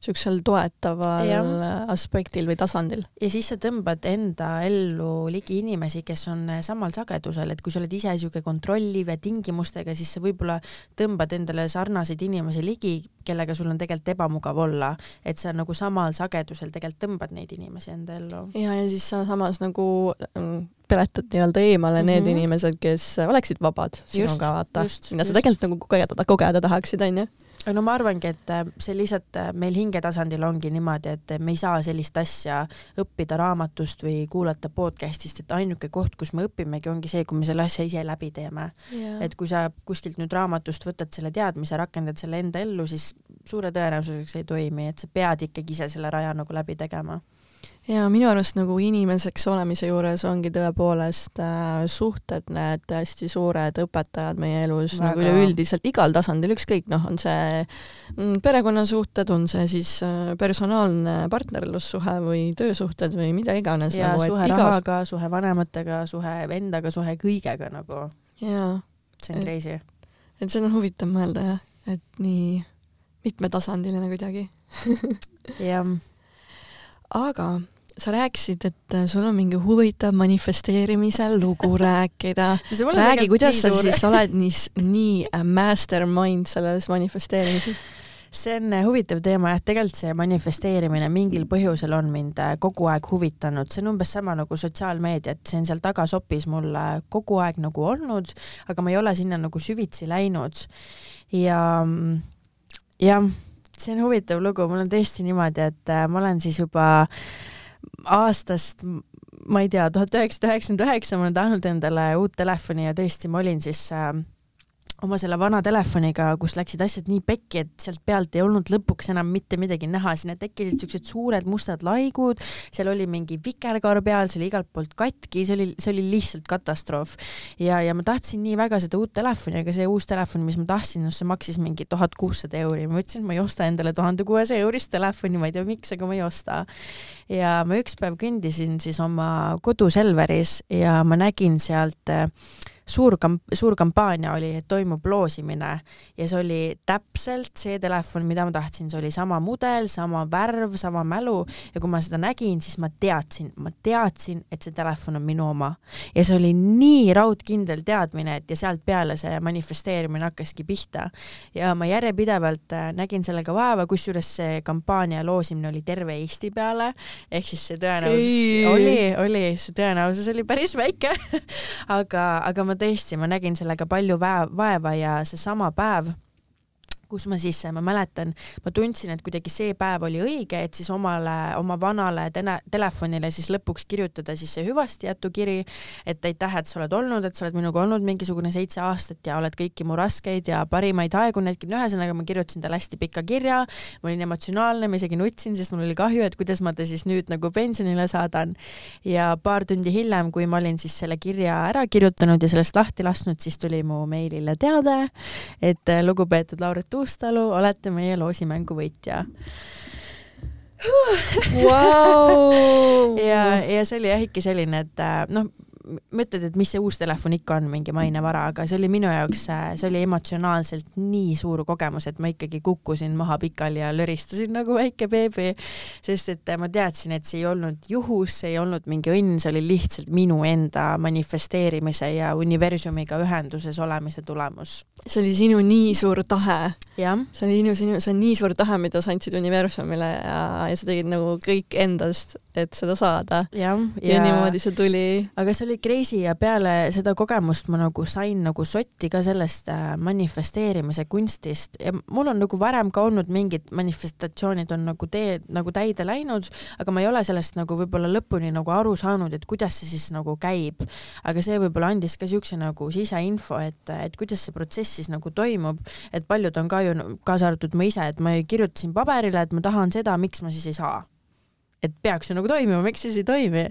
niisugusel toetaval Jah. aspektil või tasandil. ja siis sa tõmbad enda ellu ligi inimesi, kes on samal sagedusel, et kui sa oled ise niisugune kontrolliv ja tingimustega, siis sa võib-olla tõmbad endale sarnaseid inimesi ligi, kellega sul on tegelikult ebamugav olla, et sa nagu samal sagedusel tegelikult tõmbad neid inimesi enda ellu. ja, ja siis sa samas nagu mm, peletad nii-öelda eemale mm -hmm. need Mhm. inimesed, kes oleksid vabad sinuga, vaata. mida sa tegelikult nagu kogeda, kogeda tahaksid, on ju. aga no ma arvangi, et äh, see lihtsalt äh, meil hingetasandil ongi niimoodi, et me ei saa sellist asja õppida raamatust või kuulata podcast'ist, et ainuke koht, kus me õpimegi, ongi see, kui me selle asja ise läbi teeme. et kui sa kuskilt nüüd raamatust võtad selle teadmise, rakendad selle enda ellu, siis suure tõenäosusega see ei toimi, et sa pead ikkagi ise selle raja nagu läbi tegema. Ja minu arust nagu inimeseks olemise juures ongi tõepoolest äh, suhted need hästi suured õpetajad meie elus Väga. nagu üleüldiselt igal tasandil, ükskõik noh, on see mm, perekonnasuhted, on see siis äh, personaalne partnerlussuhe või töösuhted või mida iganes ja nagu, suhe et rahaga, suhe vanematega, suhe endaga, suhe kõigega nagu, jaa, see on crazy. et see on huvitav mõelda jah, et nii mitmetasandiline kuidagi. jah, aga sa rääkisid, et sul on mingi huvitav manifesteerimise lugu rääkida. räägi, kuidas sa siis oled nii, nii äh, mastermind selles manifesteerimises? see on äh, huvitav teema jah, tegelikult see manifesteerimine mingil põhjusel on mind äh, kogu aeg huvitanud, see on umbes sama nagu sotsiaalmeedia, et see on seal tagasopis mul äh, kogu aeg nagu olnud, aga ma ei ole sinna nagu süvitsi läinud. ja mm, jah, see on huvitav lugu, mul on tõesti niimoodi, et äh, ma olen siis juba aastast ma ei tea, tuhat üheksasada üheksakümmend üheksa ma olen tahtnud endale uut telefoni ja tõesti, ma olin siis äh, oma selle vana telefoniga, kus läksid asjad nii pekki, et sealt pealt ei olnud lõpuks enam mitte midagi näha, sinna tekkisid siuksed suured mustad laigud, seal oli mingi vikerkaar peal, see oli igalt poolt katki, see oli, see oli lihtsalt katastroof. ja, ja ma tahtsin nii väga seda uut telefoni, aga see uus telefon, mis ma tahtsin, no see maksis mingi tuhat kuussada euri, ma ütlesin, et ma ei osta endale tuhande kuuesaja eurist telefoni, ma ei tea, miks, aga ma ei osta. ja ma üks päev kõndisin siis oma kodu Selveris ja ma nägin sealt äh, suur kamp-, suur kampaania oli, et toimub loosimine ja see oli täpselt see telefon, mida ma tahtsin, see oli sama mudel, sama värv, sama mälu ja kui ma seda nägin, siis ma teadsin, ma teadsin, et see telefon on minu oma. ja see oli nii raudkindel teadmine, et ja sealt peale see manifesteerimine hakkaski pihta. ja ma järjepidevalt äh, nägin sellega vaeva, kusjuures see kampaania loosimine oli terve Eesti peale, ehk siis see tõenäosus Ei. oli, oli, see tõenäosus oli päris väike aga, aga ma tõesti, ma nägin sellega palju vaeva ja seesama päev kus ma siis, ma mäletan, ma tundsin, et kuidagi see päev oli õige, et siis omale, oma vanale tene, telefonile siis lõpuks kirjutada siis see hüvastijätukiri, et aitäh, et sa oled olnud, et sa oled minuga olnud mingisugune seitse aastat ja oled kõiki mu raskeid ja parimaid aegu näinud, no ühesõnaga ma kirjutasin talle hästi pika kirja, ma olin emotsionaalne, ma isegi nutsin, sest mul oli kahju, et kuidas ma ta siis nüüd nagu pensionile saadan. ja paar tundi hiljem, kui ma olin siis selle kirja ära kirjutanud ja sellest lahti lasknud, siis tuli mu meilile teade, et eh, lugupeetud Lauret Uustalu, olete meie loosimängu võitja. Vau! ja, ja see oli jah ikka selline, et äh, noh, mõtled, et mis see uus telefon ikka on, mingi mainevara, aga see oli minu jaoks, see oli emotsionaalselt nii suur kogemus, et ma ikkagi kukkusin maha pikali ja löristasin nagu väike beebi, sest et ma teadsin, et see ei olnud juhus, see ei olnud mingi õnn, see oli lihtsalt minu enda manifesteerimise ja universumiga ühenduses olemise tulemus. see oli sinu nii suur tahe. see oli sinu, sinu, see on nii suur tahe, mida sa andsid universumile ja, ja sa tegid nagu kõik endast, et seda saada. ja, ja, ja niimoodi see tuli. aga see oli crazy ja peale seda kogemust ma nagu sain nagu sotti ka sellest äh, manifesteerimise kunstist. Ja mul on nagu varem ka olnud mingid manifestatsioonid on nagu tee nagu täide läinud, aga ma ei ole sellest nagu võib-olla lõpuni nagu aru saanud, et kuidas see siis nagu käib. aga see võib-olla andis ka siukse nagu siseinfo, et, et kuidas see protsess siis nagu toimub, et paljud on ka ju, kaasa arvatud ma ise, et ma kirjutasin paberile, et ma tahan seda, miks ma siis ei saa et peaks ju nagu toimima, miks siis ei toimi.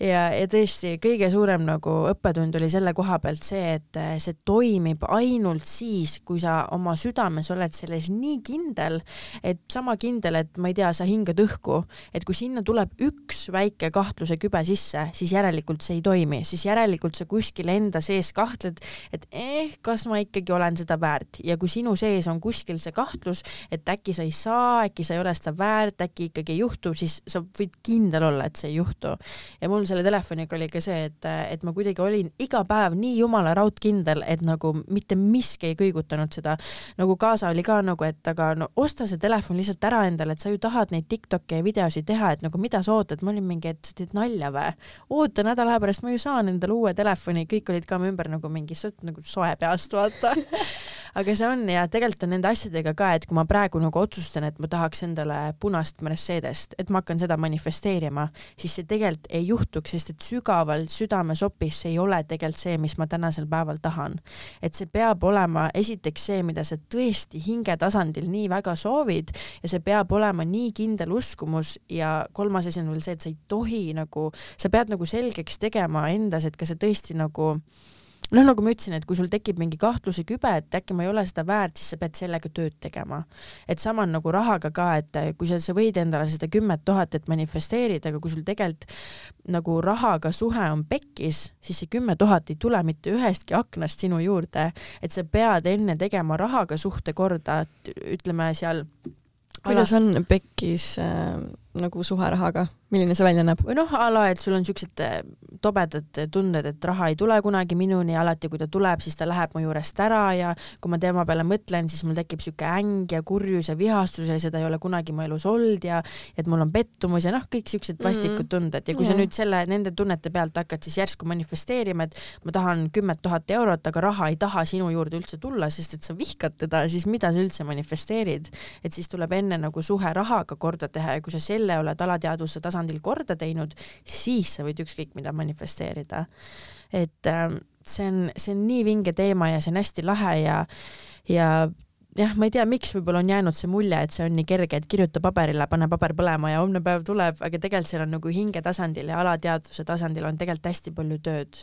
ja, ja tõesti kõige suurem nagu õppetund oli selle koha pealt see, et eh, see toimib ainult siis, kui sa oma südames oled selles nii kindel, et sama kindel, et ma ei tea, sa hingad õhku, et kui sinna tuleb üks väike kahtluse kübe sisse, siis järelikult see ei toimi, siis järelikult sa kuskil enda sees kahtled, et eh, kas ma ikkagi olen seda väärt ja kui sinu sees on kuskil see kahtlus, et äkki sa ei saa, äkki sa ei ole seda väärt, äkki ikkagi ei juhtu, siis sa võid kindel olla, et see ei juhtu. ja mul selle telefoniga oli ka see, et, et ma kuidagi olin iga päev nii jumala raudkindel, et nagu mitte miski ei kõigutanud seda. nagu kaasa oli ka nagu, et aga no osta see telefon lihtsalt ära endale, et sa ju tahad neid Tiktoki ja videosid teha, et nagu mida sa ootad, ma olin mingi, et sa teed nalja või? oota nädala aja pärast ma ju saan endale uue telefoni, kõik olid ka mu ümber nagu mingi, sa oled nagu soe peast, vaata aga see on ja tegelikult on nende asjadega ka, et kui ma praegu nagu otsustan, et ma tahaks endale punast Mercedest, et ma hakkan seda manifesteerima, siis see tegelikult ei juhtuks, sest et sügaval südamesopis see ei ole tegelikult see, mis ma tänasel päeval tahan. et see peab olema esiteks see, mida sa tõesti hinge tasandil nii väga soovid ja see peab olema nii kindel uskumus ja kolmas asi on veel see, et sa ei tohi nagu, sa pead nagu selgeks tegema endas, et kas sa tõesti nagu noh, nagu ma ütlesin, et kui sul tekib mingi kahtluse kübe, et äkki ma ei ole seda väärt, siis sa pead sellega tööd tegema. et sama on nagu rahaga ka, et kui sa, sa võid endale seda kümmet tuhat, et manifesteerida, aga kui sul tegelikult nagu rahaga suhe on pekkis, siis see kümme tuhat ei tule mitte ühestki aknast sinu juurde, et sa pead enne tegema rahaga suhte korda, ütleme seal kuidas on pekkis äh, nagu suhe rahaga? milline see välja näeb? või noh, a la, et sul on siuksed äh, tobedad tunded, et raha ei tule kunagi minuni alati, kui ta tuleb, siis ta läheb mu juurest ära ja kui ma tema peale mõtlen, siis mul tekib siuke äng ja kurjus ja vihastus ja seda ei ole kunagi mu elus olnud ja et mul on pettumus ja noh, kõik siuksed vastikud mhm. tunded ja kui sa nüüd selle, nende tunnete pealt hakkad siis järsku manifesteerima, et ma tahan kümmet tuhat eurot, aga raha ei taha sinu juurde üldse tulla, sest et sa vihkad teda, siis mida sa üldse manifesteerid? et siis tuleb enne nagu suhe rahaga korda teha ja kui sa selle oled alateadvuse tasandil korda teinud, siis sa võid ükskõik mida manifesteerida. et äh, see on, see on nii vinge teema ja see on hästi lahe ja, ja jah, ma ei tea, miks võib-olla on jäänud see mulje, et see on nii kerge, et kirjuta paberile, pane paber põlema ja homne päev tuleb, aga tegelikult seal on nagu hinge tasandil ja alateadvuse tasandil on tegelikult hästi palju tööd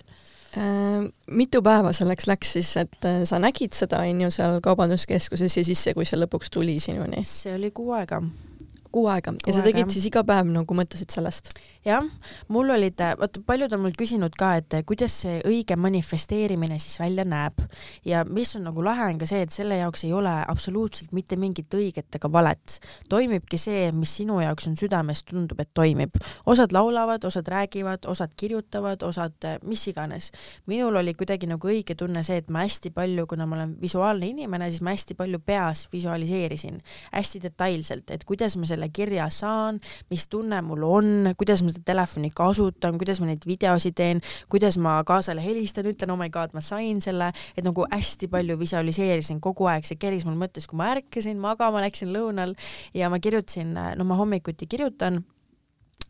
äh,. mitu päeva selleks läks siis, et äh, sa nägid seda, on ju, seal kaubanduskeskuses ja siis see, kui see lõpuks tuli sinuni? see oli kuu aega kuu aega kuu ja sa tegid aega. siis iga päev nagu mõtlesid sellest? jah, mul olid, vot paljud on mul küsinud ka, et kuidas see õige manifesteerimine siis välja näeb ja mis on nagu lahe on ka see, et selle jaoks ei ole absoluutselt mitte mingit õiget ega valet. toimibki see, mis sinu jaoks on südames, tundub, et toimib. osad laulavad, osad räägivad, osad kirjutavad, osad mis iganes. minul oli kuidagi nagu õige tunne see, et ma hästi palju, kuna ma olen visuaalne inimene, siis ma hästi palju peas visualiseerisin hästi detailselt, et kuidas ma selle selle kirja saan, mis tunne mul on, kuidas ma seda telefoni kasutan, kuidas ma neid videosid teen, kuidas ma kaasale helistan, ütlen oh my god, ma sain selle, et nagu hästi palju visualiseerisin kogu aeg, see keris mul mõttes, kui ma ärkasin, magama läksin lõunal ja ma kirjutasin, no ma hommikuti kirjutan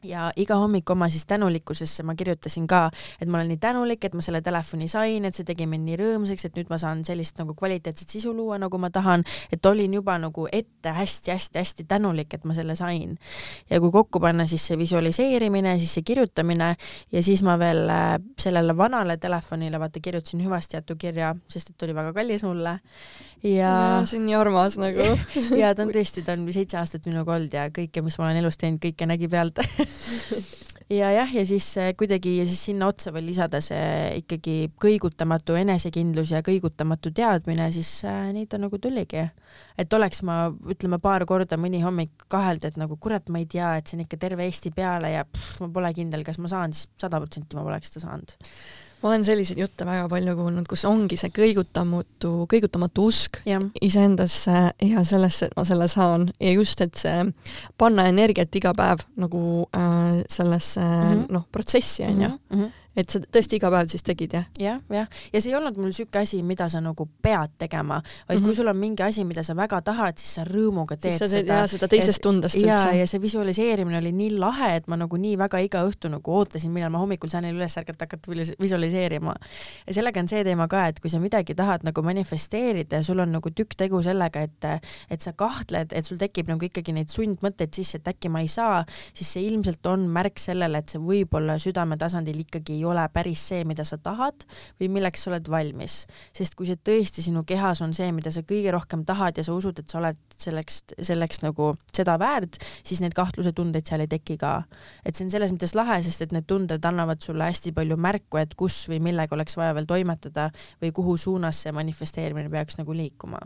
ja iga hommik oma siis tänulikkusesse ma kirjutasin ka, et ma olen nii tänulik, et ma selle telefoni sain, et see tegi mind nii rõõmsaks, et nüüd ma saan sellist nagu kvaliteetset sisu luua, nagu ma tahan, et olin juba nagu ette hästi-hästi-hästi tänulik, et ma selle sain. ja kui kokku panna siis see visualiseerimine, siis see kirjutamine ja siis ma veel äh, sellele vanale telefonile vaata kirjutasin hüvasti jätu kirja, sest et oli väga kallis mulle ja, ja see on nii armas nagu. Ja ta on tõesti, ta on seitse aastat minuga olnud ja kõike, mis ma olen elus teinud, kõike nägi pealt. Ja jah, ja siis äh, kuidagi ja siis sinna otsa veel lisada see ikkagi kõigutamatu enesekindlus ja kõigutamatu teadmine, siis äh, nii ta nagu tuligi. et oleks ma, ütleme paar korda mõni hommik kahelda, et nagu kurat, ma ei tea, et see on ikka terve Eesti peale ja pff, ma pole kindel, kas ma saan, siis sada protsenti ma poleks seda saanud ma olen selliseid jutte väga palju kuulnud, kus ongi see kõigutamatu, kõigutamatu usk iseendasse ja sellesse, et ma selle saan. Ja just, et see panna energiat iga päev nagu äh, sellesse mm -hmm. noh, protsessi on ju. Mm -hmm et sa tõesti iga päev siis tegid, jah? jah, jah, ja see ei olnud mul niisugune asi, mida sa nagu pead tegema, vaid mm -hmm. kui mhm. sul on mingi asi, mida sa väga tahad, siis sa rõõmuga teed siis sa seda. jaa, seda teisest ja, tundest üldse. ja, ja see visualiseerimine oli nii lahe, et ma nagu nii väga iga õhtu nagu ootasin, millal ma hommikul saan neil üles ärgata, hakata visualiseerima. ja sellega on see teema ka, et kui sa midagi tahad nagu manifesteerida ja sul on nagu tükk tegu sellega, et et sa kahtled, et sul tekib nagu ikkagi neid sundmõtteid sisse, et äkki ma ei saa, siis see ilmselt on märk sellele, et see võib-olla südametasandil ikkagi ei ole päris see, mida sa tahad või milleks sa oled valmis. sest kui see tõesti sinu kehas on see, mida sa kõige rohkem tahad ja sa usud, et sa oled selleks, selleks nagu seda väärt, siis neid kahtluse tundeid seal ei teki ka. et see on selles mõttes lahe, sest et need tunded annavad sulle hästi palju märku, et kus või millega oleks vaja veel toimetada või kuhu suunas see manifesteerimine peaks nagu liikuma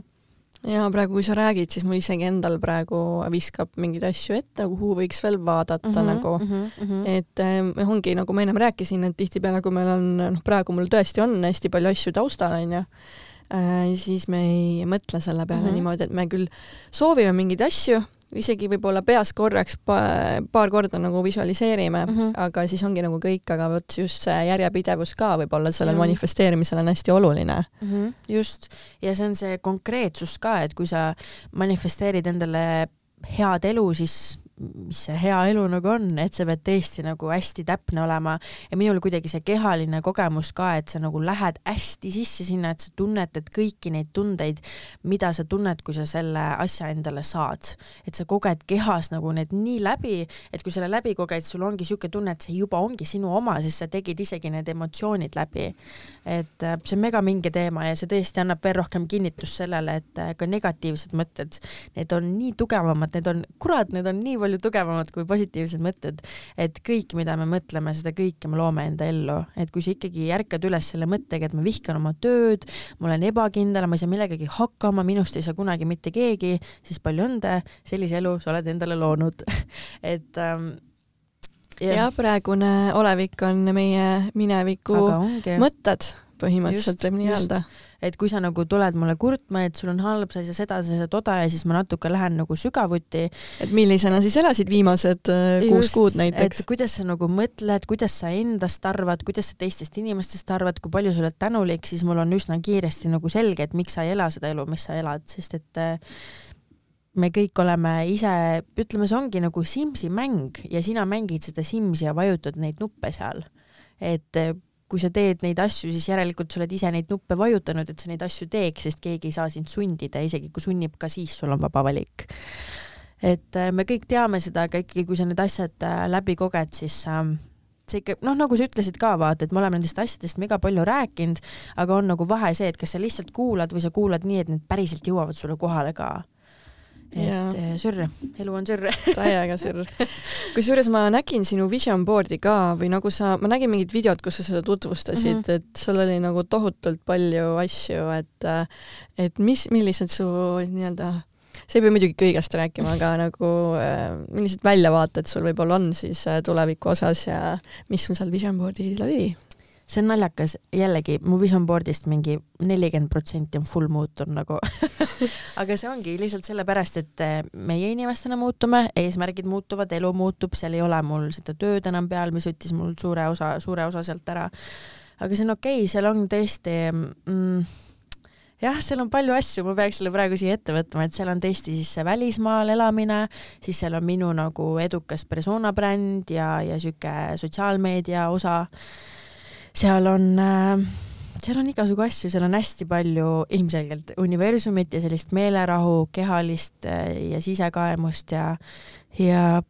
ja praegu, kui sa räägid, siis mul isegi endal praegu viskab mingeid asju ette, kuhu võiks veel vaadata mm -hmm, nagu mm, -hmm. et äh, ongi nagu ma ennem rääkisin, et tihtipeale, kui meil on, noh, praegu mul tõesti on hästi palju asju taustal, onju äh,, siis me ei mõtle selle peale mm -hmm. niimoodi, et me küll soovime mingeid asju isegi võib-olla peas korraks pa, paar korda nagu visualiseerime mm, -hmm. aga siis ongi nagu kõik, aga vot just see järjepidevus ka võib-olla sellel mm -hmm. manifesteerimisel on hästi oluline mm. -hmm. just, ja see on see konkreetsus ka, et kui sa manifesteerid endale head elu, siis mis see hea elu nagu on, et sa pead tõesti nagu hästi täpne olema ja minul kuidagi see kehaline kogemus ka, et sa nagu lähed hästi sisse sinna, et sa tunnetad kõiki neid tundeid, mida sa tunned, kui sa selle asja endale saad. et sa koged kehas nagu need nii läbi, et kui selle läbi koged, sul ongi niisugune tunne, et see juba ongi sinu oma, sest sa tegid isegi need emotsioonid läbi. Et äh, see on mega mingi teema ja see tõesti annab veel rohkem kinnitust sellele, et äh, ka negatiivsed mõtted, need on nii tugevamad, need on, kurat, need on nii palju tugevamad kui positiivsed mõtted. et kõik, mida me mõtleme, seda kõike me loome enda ellu, et kui sa ikkagi ärkad üles selle mõttega, et ma vihkan oma tööd, ma olen ebakindel, ma ei saa millegagi hakkama, minust ei saa kunagi mitte keegi, siis palju õnne, sellise elu sa oled endale loonud et ähm, ja. ja praegune olevik on meie mineviku mõtted põhimõtteliselt võib nii öelda et kui sa nagu tuled mulle kurtma, et sul on halb, sa ei saa seda, sa ei saa toda ja siis ma natuke lähen nagu sügavuti. et millisena siis elasid viimased äh, kuus kuud näiteks? et kuidas sa nagu mõtled, kuidas sa endast arvad, kuidas sa teistest inimestest arvad, kui palju sa oled tänulik, siis mul on üsna kiiresti nagu selge, et miks sa ei ela seda elu, mis sa elad, sest et äh, me kõik oleme ise, ütleme, see ongi nagu Simsi mäng ja sina mängid seda Simsi ja vajutad neid nuppe seal. et äh, kui sa teed neid asju, siis järelikult sa oled ise neid nuppe vajutanud, et sa neid asju teeks, sest keegi ei saa sind sundida, isegi kui sunnib, ka siis sul on vaba valik. et äh, me kõik teame seda, aga ikkagi, kui sa need asjad äh, läbi koged, siis see ikka, noh, nagu sa ütlesid ka, vaata, et me oleme nendest asjadest mega palju rääkinud, aga on nagu vahe see, et kas sa lihtsalt kuulad või sa kuulad nii, et need päriselt jõuavad sulle kohale ka et eh, sürr, elu on sürr täiega sürr. kusjuures ma nägin sinu vision board'i ka või nagu sa, ma nägin mingit videot, kus sa seda tutvustasid mm, -hmm. et sul oli nagu tohutult palju asju, et et mis, millised su nii-öelda sa ei pea muidugi kõigest rääkima, aga nagu äh, millised väljavaated sul võib-olla on siis äh, tuleviku osas ja mis sul seal vision board'il oli? See on naljakas, jällegi mu vision board'ist mingi nelikümmend protsenti on full muutunud nagu aga see ongi lihtsalt sellepärast, et eh, meie inimestena muutume, eesmärgid muutuvad, elu muutub, seal ei ole mul seda tööd enam peal, mis võttis mul suure osa, suure osa sealt ära. aga see on okei okay,, seal on tõesti mm, jah, seal on palju asju, ma peaks selle praegu siia ette võtma, et seal on tõesti siis see välismaal elamine, siis seal on minu nagu edukas persona bränd ja, ja sihuke sotsiaalmeedia osa seal on äh, seal on igasugu asju, seal on hästi palju ilmselgelt universumit ja sellist meelerahu, kehalist äh, ja sisekaemust ja, ja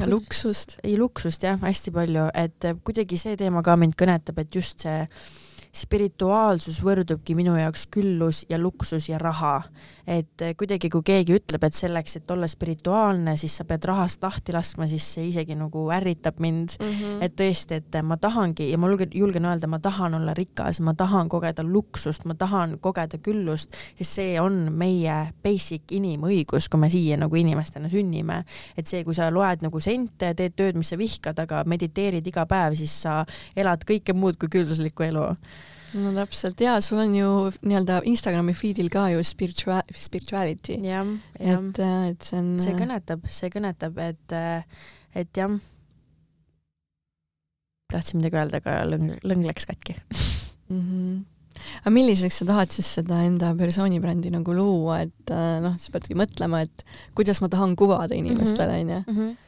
ja luksust. ei, luksust jah, hästi palju, et kuidagi see teema ka mind kõnetab, et just see spirituaalsus võrdubki minu jaoks küllus ja luksus ja raha. Et kuidagi, kui keegi ütleb, et selleks, et olla spirituaalne, siis sa pead rahast lahti laskma, siis see isegi nagu ärritab mind mm. -hmm. et tõesti, et ma tahangi ja ma julgen öelda, ma tahan olla rikas, ma tahan kogeda luksust, ma tahan kogeda küllust, sest see on meie basic inimõigus, kui me siia nagu inimestena sünnime. et see, kui sa loed nagu sente, teed tööd, mis sa vihkad, aga mediteerid iga päev, siis sa elad kõike muud kui külluslikku elu no täpselt ja sul on ju nii-öelda Instagrami feed'il ka ju spiritua-, spirituality. et, äh, et see on. see kõnetab, see kõnetab, et, äh, et jah. tahtsin midagi öelda, aga lõng, lõng läks katki mm. -hmm aga milliseks sa tahad siis seda enda persoonibrändi nagu luua, et äh, noh, sa peadki mõtlema, et kuidas ma tahan kuvada inimestele, onju mhm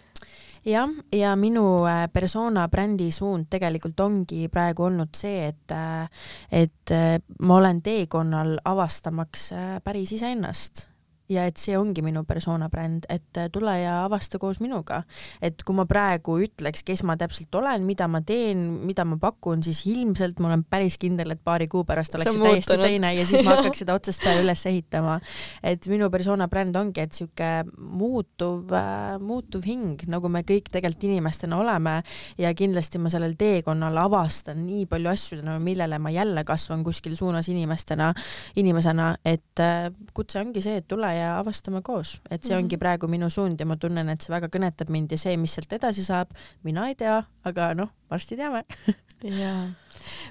jah, ja minu äh, persona brändi suund tegelikult ongi praegu olnud see, et, äh, et äh, ma olen teekonnal avastamaks päris iseennast ja et see ongi minu persona bränd, et äh, tule ja avasta koos minuga. et kui ma praegu ütleks, kes ma täpselt olen, mida ma teen, mida ma pakun, siis ilmselt ma olen päris kindel, et paari kuu pärast oleks see täiesti teine ja siis ma hakkaks seda otsast peale üles ehitama. et minu persona bränd ongi, et sihuke muutuv äh,, muutuv hing, nagu me kõik tegelikult inimestena oleme ja kindlasti ma sellel teekonnal avastan nii palju asju, millele ma jälle kasvan kuskil suunas inimestena, inimesena, et äh, kutse ongi see, et tule ja ja avastame koos, et see ongi mhm. praegu minu suund ja ma tunnen, et see väga kõnetab mind ja see, mis sealt edasi saab, mina ei tea, aga noh, varsti teame jaa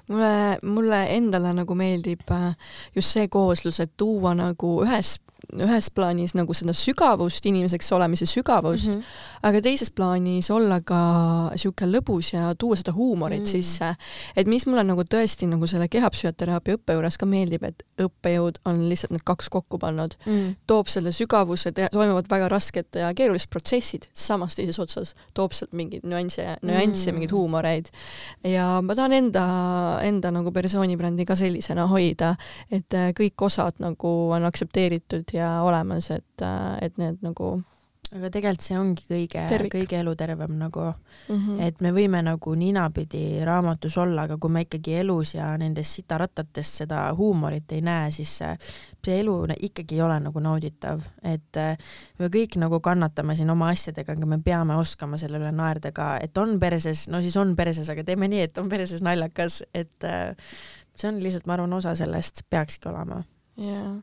mulle, mulle endale nagu meeldib äh, just see kooslus, et tuua nagu ühes ühes plaanis nagu seda sügavust, inimeseks olemise sügavust mm, -hmm. aga teises plaanis olla ka sihuke lõbus ja tuua seda huumorit mm -hmm. sisse. et mis mulle nagu tõesti nagu selle kehapsühhoteraapia õppe juures ka meeldib, et õppejõud on lihtsalt need kaks kokku pannud mm, -hmm. toob selle sügavuse, toimuvad väga rasked ja keerulised protsessid, samas teises otsas toob sealt mingeid nüansse, nüansse mm -hmm., mingeid huumoreid. ja ma tahan enda, enda nagu persoonibrändi ka sellisena hoida, et kõik osad nagu on aktsepteeritud ja ja olemas, et, et need nagu aga tegelikult see ongi kõige, kõige elutervem nagu. Mm, -hmm. et me võime nagu ninapidi raamatus olla, aga kui me ikkagi elus ja nendes sitarattates seda huumorit ei näe, siis see, see elu ikkagi ei ole nagu nauditav, et äh, me kõik nagu kannatame siin oma asjadega, aga me peame oskama selle üle naerda ka, et on perses, no siis on perses, aga teeme nii, et on perses naljakas, et äh, see on lihtsalt, ma arvan, osa sellest peakski olema. jaa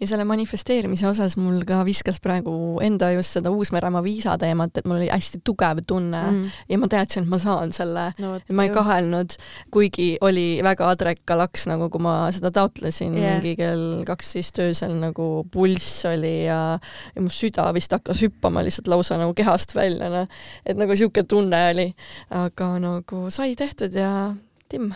ja selle manifesteerimise osas mul ka viskas praegu enda just seda Uus-Meremaa viisa teemat, et mul oli hästi tugev tunne mm. ja ma teadsin, et ma saan selle no,, ma ei kahelnud, kuigi oli väga adreka laks, nagu kui ma seda taotlesin yeah. mingi kell kaksteist öösel nagu pulss oli ja, ja mu süda vist hakkas hüppama lihtsalt lausa nagu kehast välja, noh. et nagu sihuke tunne oli, aga nagu sai tehtud ja timm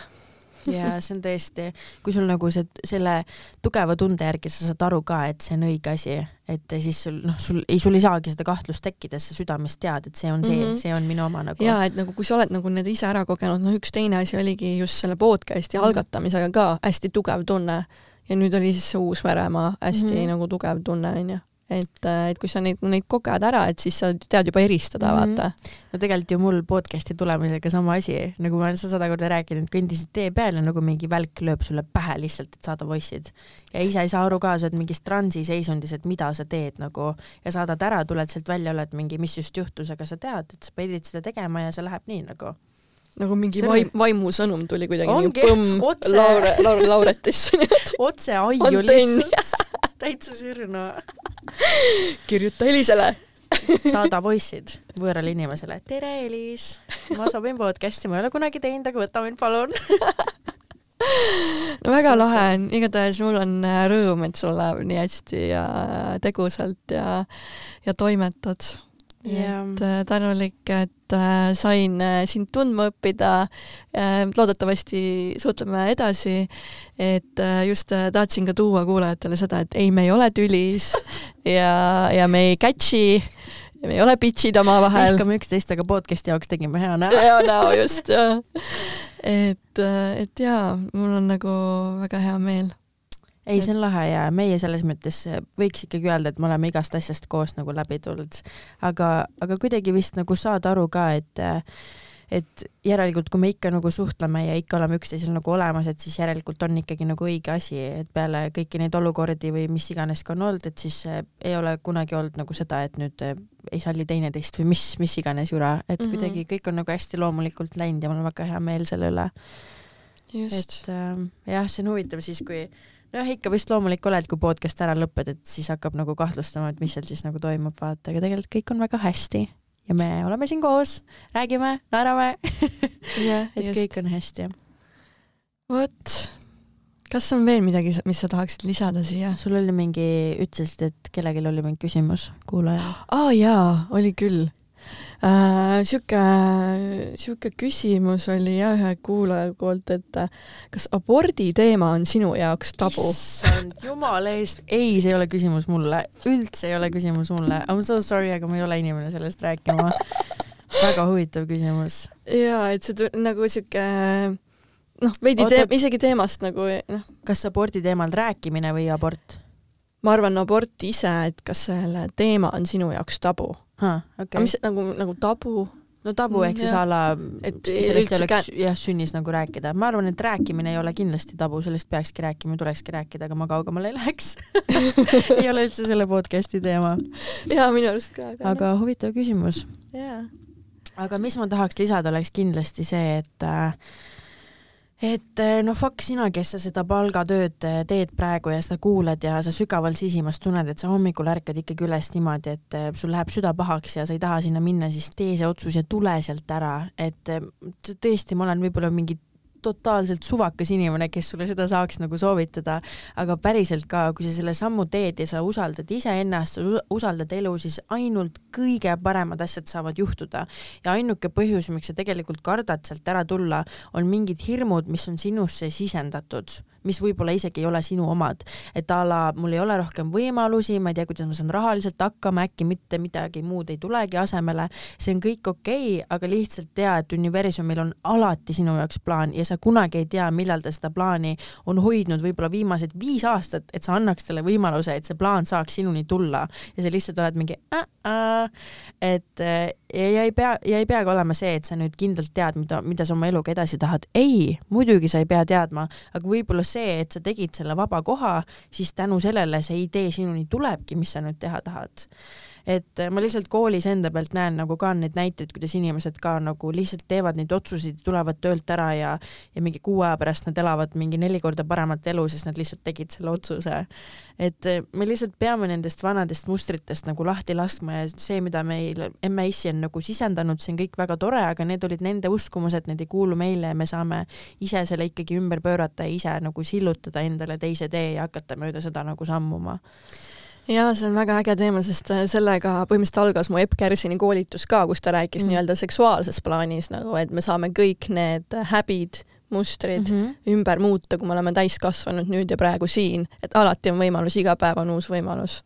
ja see on tõesti, kui sul nagu see, selle tugeva tunde järgi sa saad aru ka, et see on õige asi, et siis sul noh, sul ei, sul ei saagi seda kahtlust tekkida, sa südames tead, et see on see mm, -hmm. see on minu oma nagu. ja et nagu kui sa oled nagu need ise ära kogenud, noh, üks teine asi oligi just selle podcast'i mm -hmm. algatamisega ka hästi tugev tunne ja nüüd oli siis see Uus-Meremaa hästi mm -hmm. nagu tugev tunne onju et, äh, et kui sa neid, neid koged ära, et siis sa tead juba eristada mm, -hmm. vaata. no tegelikult ju mul podcast'i tulemisega sama asi, nagu ma olen seda sada korda rääkinud, kõndisid tee peal ja nagu mingi välk lööb sulle pähe lihtsalt, et saada voice'id. ja ise ei saa aru ka, sa oled mingis transi seisundis, et mida sa teed nagu ja saadad ära, tuled sealt välja, oled mingi, mis just juhtus, aga sa tead, et sa pidid seda tegema ja see läheb nii nagu nagu mingi vaim, vaimusõnum tuli kuidagi Ongi, mingi põmm Laure, Laure Lauretisse otse aiu lihtsalt täitsa sürnu kirjuta Elisele. Saada voice'id võõrale inimesele. tere, Elis, ma sobin podcast'i, ma ei ole kunagi teinud, aga võta mind palun. No väga lahe on, igatahes mul on äh, rõõm, et sul läheb nii hästi ja tegusalt ja, ja toimetad yeah.. et äh, tänulik, et äh, sain äh, sind tundma õppida. loodetavasti suhtleme edasi. et just tahtsin ka tuua kuulajatele seda, et ei, me ei ole tülis ja, ja me ei catch'i ja me ei ole bitch'id omavahel. vihkame üksteist, aga podcast'i jaoks tegime hea näo. hea näo, just, et, et jaa, mul on nagu väga hea meel ei, see on lahe ja meie selles mõttes võiks ikkagi öelda, et me oleme igast asjast koos nagu läbi tulnud, aga, aga kuidagi vist nagu saad aru ka, et et järelikult, kui me ikka nagu suhtleme ja ikka oleme üksteisel nagu olemas, et siis järelikult on ikkagi nagu õige asi, et peale kõiki neid olukordi või mis iganes ka on olnud, et siis äh, ei ole kunagi olnud nagu seda, et nüüd äh, ei salli teineteist või mis, mis iganes jura, et mm -hmm. kuidagi kõik on nagu hästi loomulikult läinud ja mul on väga hea meel selle üle. et äh, jah, see on huvitav siis, kui nojah, ikka vist loomulik oled, kui podcast ära lõpeb, et siis hakkab nagu kahtlustama, et mis seal siis nagu toimub, vaata, aga tegelikult kõik on väga hästi ja me oleme siin koos, räägime, naerame yeah, et just. kõik on hästi. vot, kas on veel midagi, mis sa tahaksid lisada siia? sul oli mingi, ütlesid, et kellelgi oli mingi küsimus kuulajal. aa oh, jaa, oli küll. Sihuke, sihuke küsimus oli jah ühe kuulaja poolt, et äh, kas abordi teema on sinu jaoks tabu? issand jumala eest, ei, see ei ole küsimus mulle, üldse ei ole küsimus mulle. I m so sorry, aga ma ei ole inimene sellest rääkima. väga huvitav küsimus. jaa, et see nagu sihuke noh, veidi teem-, isegi teemast nagu noh. kas abordi teemal rääkimine või abort? ma arvan, abort ise, et kas selle teema on sinu jaoks tabu Okay. aga mis nagu, nagu tabu? no tabu ehk siis a la, et sellest ei oleks jah sünnis nagu rääkida. ma arvan, et rääkimine ei ole kindlasti tabu, sellest peakski rääkima, tulekski rääkida, aga ma kaugemale ei läheks ei ole üldse selle podcast'i teema. jaa, minu arust ka. aga no. huvitav küsimus. jaa. aga mis ma tahaks lisada, oleks kindlasti see, et äh, et noh, fuck sina, kes sa seda palgatööd eh, teed praegu ja seda kuulad ja sa sügaval sisimas tunned, et sa hommikul ärkad ikkagi üles niimoodi, et eh, sul läheb süda pahaks ja sa ei taha sinna minna, siis tee see otsus ja tule sealt ära, et tõesti, ma olen võib-olla mingi totaalselt suvakas inimene, kes sulle seda saaks nagu soovitada, aga päriselt ka, kui sa selle sammu teed ja sa usaldad iseennast, sa usaldad elu, siis ainult kõige paremad asjad saavad juhtuda. ja ainuke põhjus, miks sa tegelikult kardad sealt ära tulla, on mingid hirmud, mis on sinusse sisendatud mis võib-olla isegi ei ole sinu omad, et a la mul ei ole rohkem võimalusi, ma ei tea, kuidas ma saan rahaliselt hakkama, äkki mitte midagi muud ei tulegi asemele, see on kõik okei okay,, aga lihtsalt tea, et universumil on alati sinu jaoks plaan ja sa kunagi ei tea, millal ta seda plaani on hoidnud. Võib-olla viimased viis aastat, et sa annaks talle võimaluse, et see plaan saaks sinuni tulla. Ja sa lihtsalt oled mingi äh, äh, et ja, ja ei pea, ja ei peagi olema see, et sa nüüd kindlalt tead, mida, mida sa oma eluga edasi tahad. ei, muidugi sa ei pea teadma, aga võib-olla see et sa tegid selle vaba koha, siis tänu sellele see idee sinuni tulebki, mis sa nüüd teha tahad et ma lihtsalt koolis enda pealt näen nagu ka neid näiteid, kuidas inimesed ka nagu lihtsalt teevad neid otsuseid, tulevad töölt ära ja ja mingi kuu aja pärast nad elavad mingi neli korda paremat elu, sest nad lihtsalt tegid selle otsuse. et me lihtsalt peame nendest vanadest mustritest nagu lahti laskma ja see, mida meil MIS-i on nagu sisendanud, see on kõik väga tore, aga need olid nende uskumused, need ei kuulu meile ja me saame ise selle ikkagi ümber pöörata ja ise nagu sillutada endale teise tee ja hakata mööda seda nagu sammuma jaa, see on väga äge teema, sest äh, sellega põhimõtteliselt algas mu Epp Kärsini koolitus ka, kus ta rääkis mm. nii-öelda seksuaalses plaanis nagu, et me saame kõik need häbid, mustrid mm -hmm. ümber muuta, kui me oleme täiskasvanud nüüd ja praegu siin, et alati on võimalus, iga päev on uus võimalus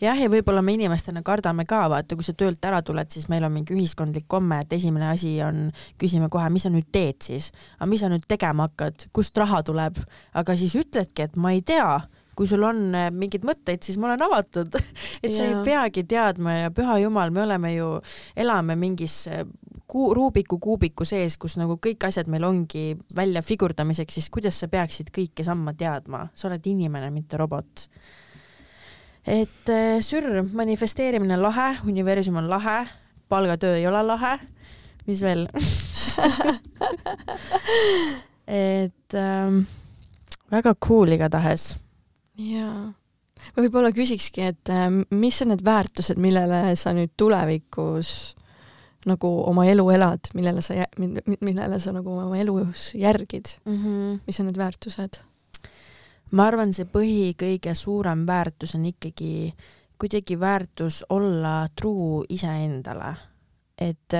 jah, ja võib-olla me inimestena kardame ka, vaata, kui sa töölt ära tuled, siis meil on mingi ühiskondlik komme, et esimene asi on, küsime kohe, mis sa nüüd teed siis, aga mis sa nüüd tegema hakkad, kust raha tuleb, aga siis ütledki, et ma ei tea kui sul on äh, mingeid mõtteid, siis ma olen avatud. Et sa ei peagi teadma ja püha jumal, me oleme ju, elame mingis äh, kuu, Rubiku kuubiku sees, kus nagu kõik asjad meil ongi välja figurdamiseks, siis kuidas sa peaksid kõike samma teadma, sa oled inimene, mitte robot. et äh, sür, manifesteerimine on lahe, universum on lahe, palgatöö ei ole lahe, mis veel? Et ähm, väga cool igatahes jaa. ma võib-olla küsikski, et äh, mis on need väärtused, millele sa nüüd tulevikus nagu oma elu elad, millele sa, millele sa nagu oma elus järgid mm? -hmm. mis on need väärtused? ma arvan, see põhi, kõige suurem väärtus on ikkagi kuidagi väärtus olla truu iseendale et,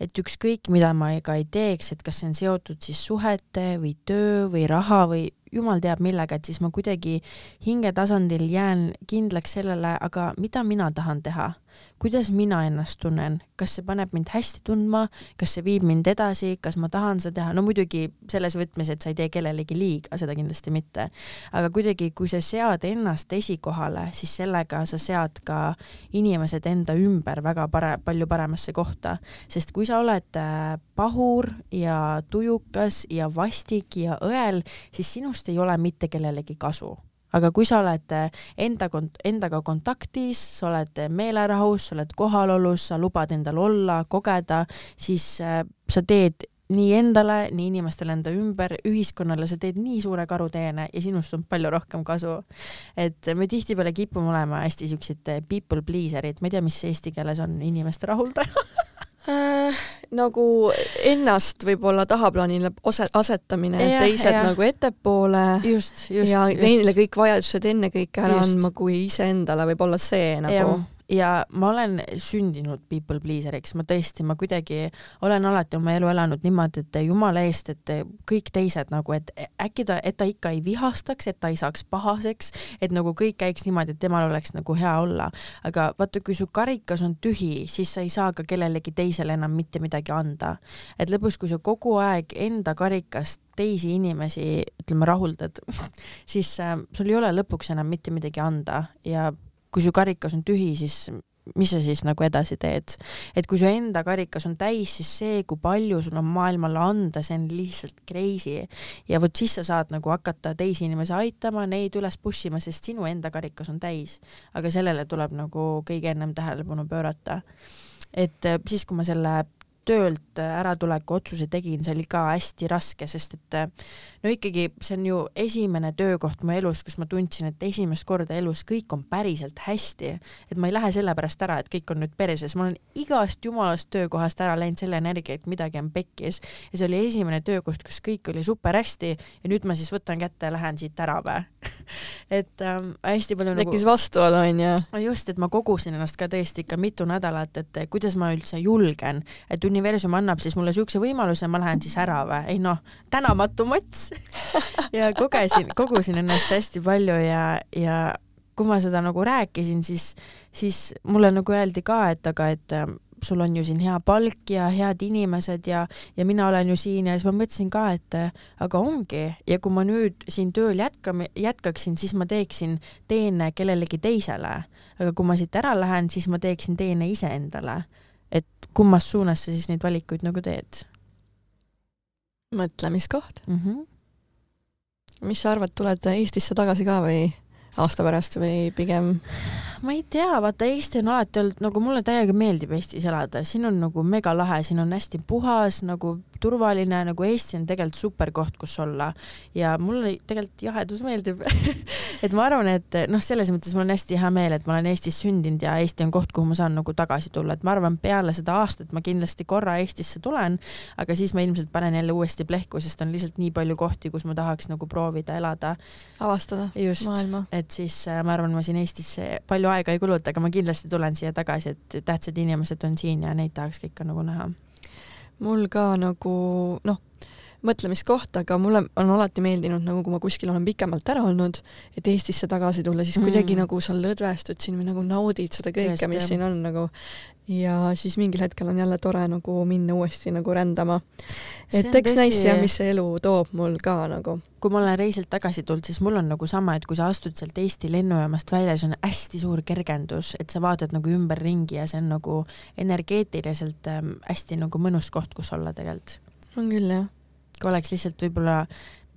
et ükskõik, mida ma ka ei teeks, et kas see on seotud siis suhete või töö või raha või jumal teab millega, et siis ma kuidagi hingetasandil jään kindlaks sellele, aga mida mina tahan teha kuidas mina ennast tunnen, kas see paneb mind hästi tundma, kas see viib mind edasi, kas ma tahan seda teha, no muidugi selles võtmes, et sa ei tee kellelegi liiga, seda kindlasti mitte. aga kuidagi, kui sa sead ennast esikohale, siis sellega sa sead ka inimesed enda ümber väga pare-, palju paremasse kohta, sest kui sa oled äh, pahur ja tujukas ja vastik ja õel, siis sinust ei ole mitte kellelegi kasu aga kui sa oled eh, enda kont-, endaga kontaktis, sa oled meelerahus, sa oled kohalolus, sa lubad endal olla, kogeda, siis äh, sa teed nii endale, nii inimestele enda ümber, ühiskonnale, sa teed nii suure karuteene ja sinust on palju rohkem kasu. et me tihtipeale kipume olema hästi siuksed people pleaser'id, ma ei tea, mis eesti keeles on inimeste rahuldaja äh, nagu ennast võib-olla tahaplaanile asetamine, et teised ja. nagu ettepoole just, just, ja just. neile kõik vajadused ennekõike ära just. andma, kui iseendale võib-olla see nagu ja ma olen sündinud people pleaser'iks, ma tõesti, ma kuidagi olen alati oma elu elanud niimoodi, et jumala eest, et kõik teised nagu, et äkki ta, et ta ikka ei vihastaks, et ta ei saaks pahaseks, et nagu kõik käiks niimoodi, et temal oleks nagu hea olla. aga vaata, kui su karikas on tühi, siis sa ei saa ka kellelegi teisele enam mitte midagi anda. et lõpuks, kui sa kogu aeg enda karikast teisi inimesi, ütleme, rahuldad siis äh, sul ei ole lõpuks enam mitte midagi anda ja kui su karikas on tühi, siis mis sa siis nagu edasi teed. et kui su enda karikas on täis, siis see, kui palju sul on maailmale anda, see on lihtsalt crazy. ja vot siis sa saad nagu hakata teisi inimesi aitama, neid üles push ima, sest sinu enda karikas on täis. aga sellele tuleb nagu kõige ennem tähelepanu pöörata. et äh, siis, kui ma selle töölt äratuleku otsuse tegin, see oli ka hästi raske, sest et no ikkagi see on ju esimene töökoht mu elus, kus ma tundsin, et esimest korda elus kõik on päriselt hästi. et ma ei lähe sellepärast ära, et kõik on nüüd perses, ma olen igast jumalast töökohast ära läinud selle energia, et midagi on pekkis. Ja see oli esimene töökoht, kus kõik oli super hästi ja nüüd ma siis võtan kätte ja lähen siit ära või? Et ähm, hästi palju tekkis nagu... vastuolu onju. just, et ma kogusin ennast ka tõesti ikka mitu nädalat, et kuidas ma üldse julgen, et universum annab siis mulle siukse võimaluse, ma lähen siis ära või, ei noh, tänamatu mots ja kogesin, kogusin ennast hästi palju ja, ja kui ma seda nagu rääkisin, siis, siis mulle nagu öeldi ka, et aga, et ähm, sul on ju siin hea palk ja head inimesed ja, ja mina olen ju siin ja siis ma mõtlesin ka, et äh, aga ongi ja kui ma nüüd siin tööl jätkame, jätkaksin, siis ma teeksin teene kellelegi teisele. aga kui ma siit ära lähen, siis ma teeksin teene iseendale. et kummas suunas sa siis neid valikuid nagu teed? mõtlemiskoht mm. -hmm mis sa arvad, tuled Eestisse tagasi ka või aasta pärast või pigem? Ma ei tea, vaata Eesti on alati olnud nagu mulle täiega meeldib Eestis elada, siin on nagu megalahe, siin on hästi puhas, nagu turvaline, nagu Eesti on tegelikult super koht, kus olla. Ja mulle tegelikult jahedus meeldib. Et ma arvan, et noh, selles mõttes mul on hästi hea meel, et ma olen Eestis sündinud ja Eesti on koht, kuhu ma saan nagu tagasi tulla, et ma arvan, peale seda aastat ma kindlasti korra Eestisse tulen, aga siis ma ilmselt panen jälle uuesti plehku, sest on lihtsalt nii palju kohti, kus ma tahaks nagu proovida elada. avastada Just, maailma. et siis äh, ma arvan, ma siin Eestis palju aega ei kuluta, aga ma kindlasti tulen siia tagasi, et tähtsad inimesed on siin ja neid tahaks ka ikka nagu näha. mul ka nagu noh, mõtlemiskoht, aga mulle on alati meeldinud nagu, kui ma kuskil olen pikemalt ära olnud, et Eestisse tagasi tulla, siis kuidagi mm. nagu sa lõdvestud siin või nagu naudid seda kõike, mis siin on nagu ja siis mingil hetkel on jälle tore nagu minna uuesti nagu rändama. et eks näis ja mis see elu toob mul ka nagu. kui ma olen reisilt tagasi tulnud, siis mul on nagu sama, et kui sa astud sealt Eesti lennujaamast välja, siis on hästi suur kergendus, et sa vaatad nagu ümberringi ja see on nagu energeetiliselt ähm, hästi nagu mõnus koht, kus olla tegelikult. on küll jah. Oleks lihtsalt võib-olla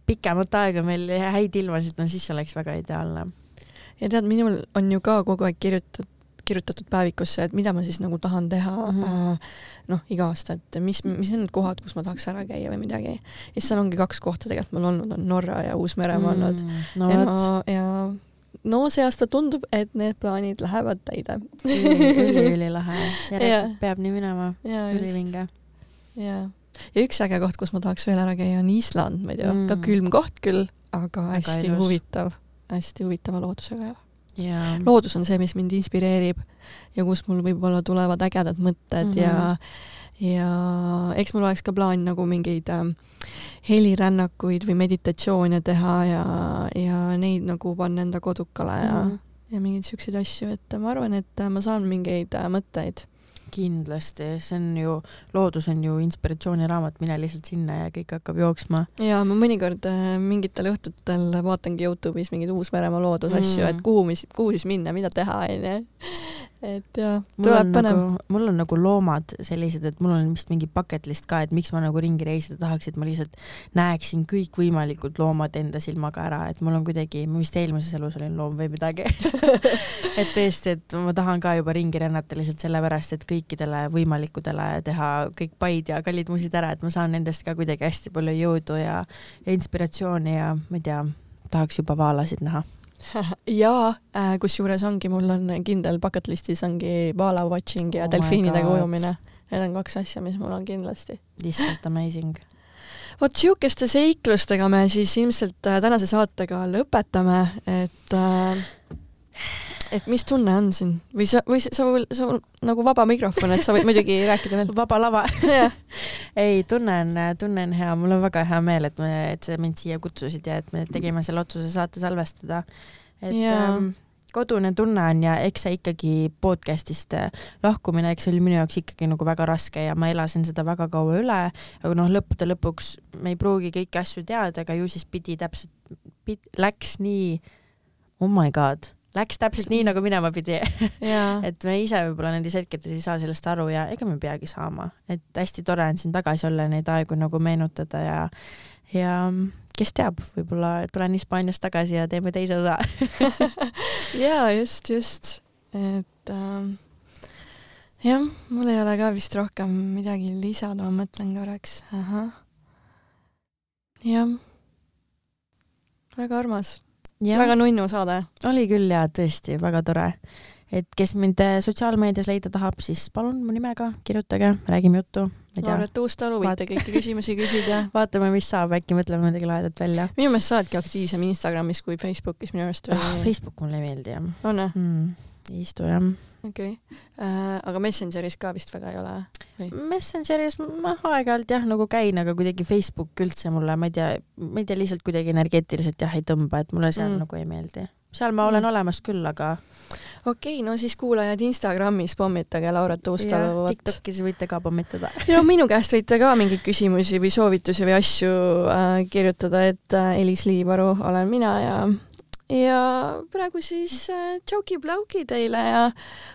pikemat aega meil häid ilmasid, no siis oleks väga ideaalne. ja tead, minul on ju ka kogu aeg kirjutatud kirjutatud päevikusse, et mida ma siis nagu tahan teha mm -hmm. noh, iga aasta, et mis, mis on need kohad, kus ma tahaks ära käia või midagi. ja siis seal ongi kaks kohta tegelikult mul olnud, on Norra ja Uus-Meremaa olnud mm,. No, ja ma, ja no see aasta tundub, et need plaanid lähevad täide üliülilahe, järelikult peab nii minema, ülivinge. jaa, ja üks äge koht, kus ma tahaks veel ära käia, on Island, ma ei tea mm., ka külm koht küll, aga hästi aga huvitav, hästi huvitava loodusega jälle yeah.. loodus on see, mis mind inspireerib ja kus mul võib-olla tulevad ägedad mõtted mm -hmm. ja mhm. ja eks mul oleks ka plaan nagu mingeid äh, helirännakuid või meditatsioone teha ja, ja neid nagu panna enda kodukale ja mm, -hmm. ja mingeid siukseid asju, et ma arvan, et ma saan mingeid äh, mõtteid kindlasti, see on ju, loodus on ju inspiratsiooniraamat, mine lihtsalt sinna ja kõik hakkab jooksma. ja ma mõnikord äh, mingitel õhtutel vaatangi Youtube'is mingeid Uus-Meremaa loodusasju mm., et kuhu, mis, kuhu siis minna, mida teha, onju et jah, tuleb põnev nagu,. mul on nagu loomad sellised, et mul on vist mingi bucket list ka, et miks ma nagu ringi reisida tahaks, et ma lihtsalt näeksin kõikvõimalikud loomad enda silmaga ära, et mul on kuidagi, ma vist eelmises elus olin loom või midagi et tõesti, et ma tahan ka juba ringi rännata lihtsalt sellepärast, et kõikidele võimalikudele teha kõik paid ja kallid musid ära, et ma saan nendest ka kuidagi hästi palju jõudu ja, ja inspiratsiooni ja ma ei tea, tahaks juba vaalasid näha ja äh, kusjuures ongi, mul on kindel bucket list'is ongi vaala watching ja oh delfiinidega ujumine. Need on kaks asja, mis mul on kindlasti. lihtsalt amazing. vot siukeste seiklustega me siis ilmselt äh, tänase saatega lõpetame, et äh, et mis tunne on siin? Või sa, või sa, sa, nagu vaba mikrofon, et sa võid muidugi rääkida veel. vaba lava. Ei, tunne on, tunne on hea, mul on väga hea meel, et me, et sa mind siia kutsusid ja et me tegime selle otsuse saate salvestada. et ähm, kodune tunne on ja eks see ikkagi podcast'ist äh, lahkumine, eks see oli minu jaoks ikkagi nagu väga raske ja ma elasin seda väga kaua üle, aga noh, lõppude lõpuks me ei pruugi kõiki asju teada, aga ju siis pidi täpselt, läks nii, oh my god läks täpselt nii, nagu minema pidi. Et me ise võib-olla nendes hetkedes ei saa sellest aru ja ega me peagi saama, et hästi tore on siin tagasi olla, neid aegu nagu meenutada ja, ja kes teab, võib-olla tulen Hispaaniast tagasi ja teeme teise osa ja just, just, et ähm, jah, mul ei ole ka vist rohkem midagi lisada, ma mõtlen korraks, ahah. jah, väga armas väga nunnu saade. oli küll ja tõesti väga tore. et kes mind äh, sotsiaalmeedias leida tahab, siis palun mu nimega kirjutage, räägime juttu. Lauret Uustalu, võite kõiki küsimusi küsida. vaatame, mis saab, äkki mõtleme midagi lahedat välja. minu meelest sa oledki aktiivsem Instagramis kui Facebookis minu arust või oh,? Facebook mulle ei meeldi jah. on või mm,? ei istu jah okei okay. äh,, aga Messengeris ka vist väga ei ole või? Messengeris ma aeg-ajalt jah nagu käin, aga kuidagi Facebook üldse mulle, ma ei tea, ma ei tea, lihtsalt kuidagi energeetiliselt jah ei tõmba, et mulle seal mm. nagu ei meeldi. seal ma olen mm. olemas küll, aga okei okay,, no siis kuulajad Instagramis pommitage Laura Tuustalu. Tiktokis võite ka pommitada ja no minu käest võite ka mingeid küsimusi või soovitusi või asju äh, kirjutada, et äh, Elis Liivaru olen mina ja ja praegu siis äh, tšauki-plauki teile ja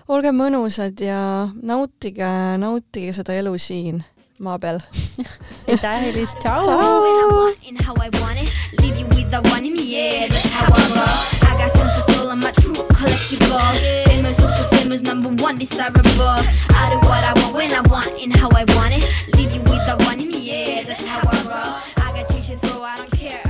olge mõnusad ja nautige, nautige seda elu siin maa peal aitäh, Elis, tšau! Number one desirable. I do what I want when I want and how I want it. Leave you with the one in the air. That's how I roll. I got changes, so I don't care.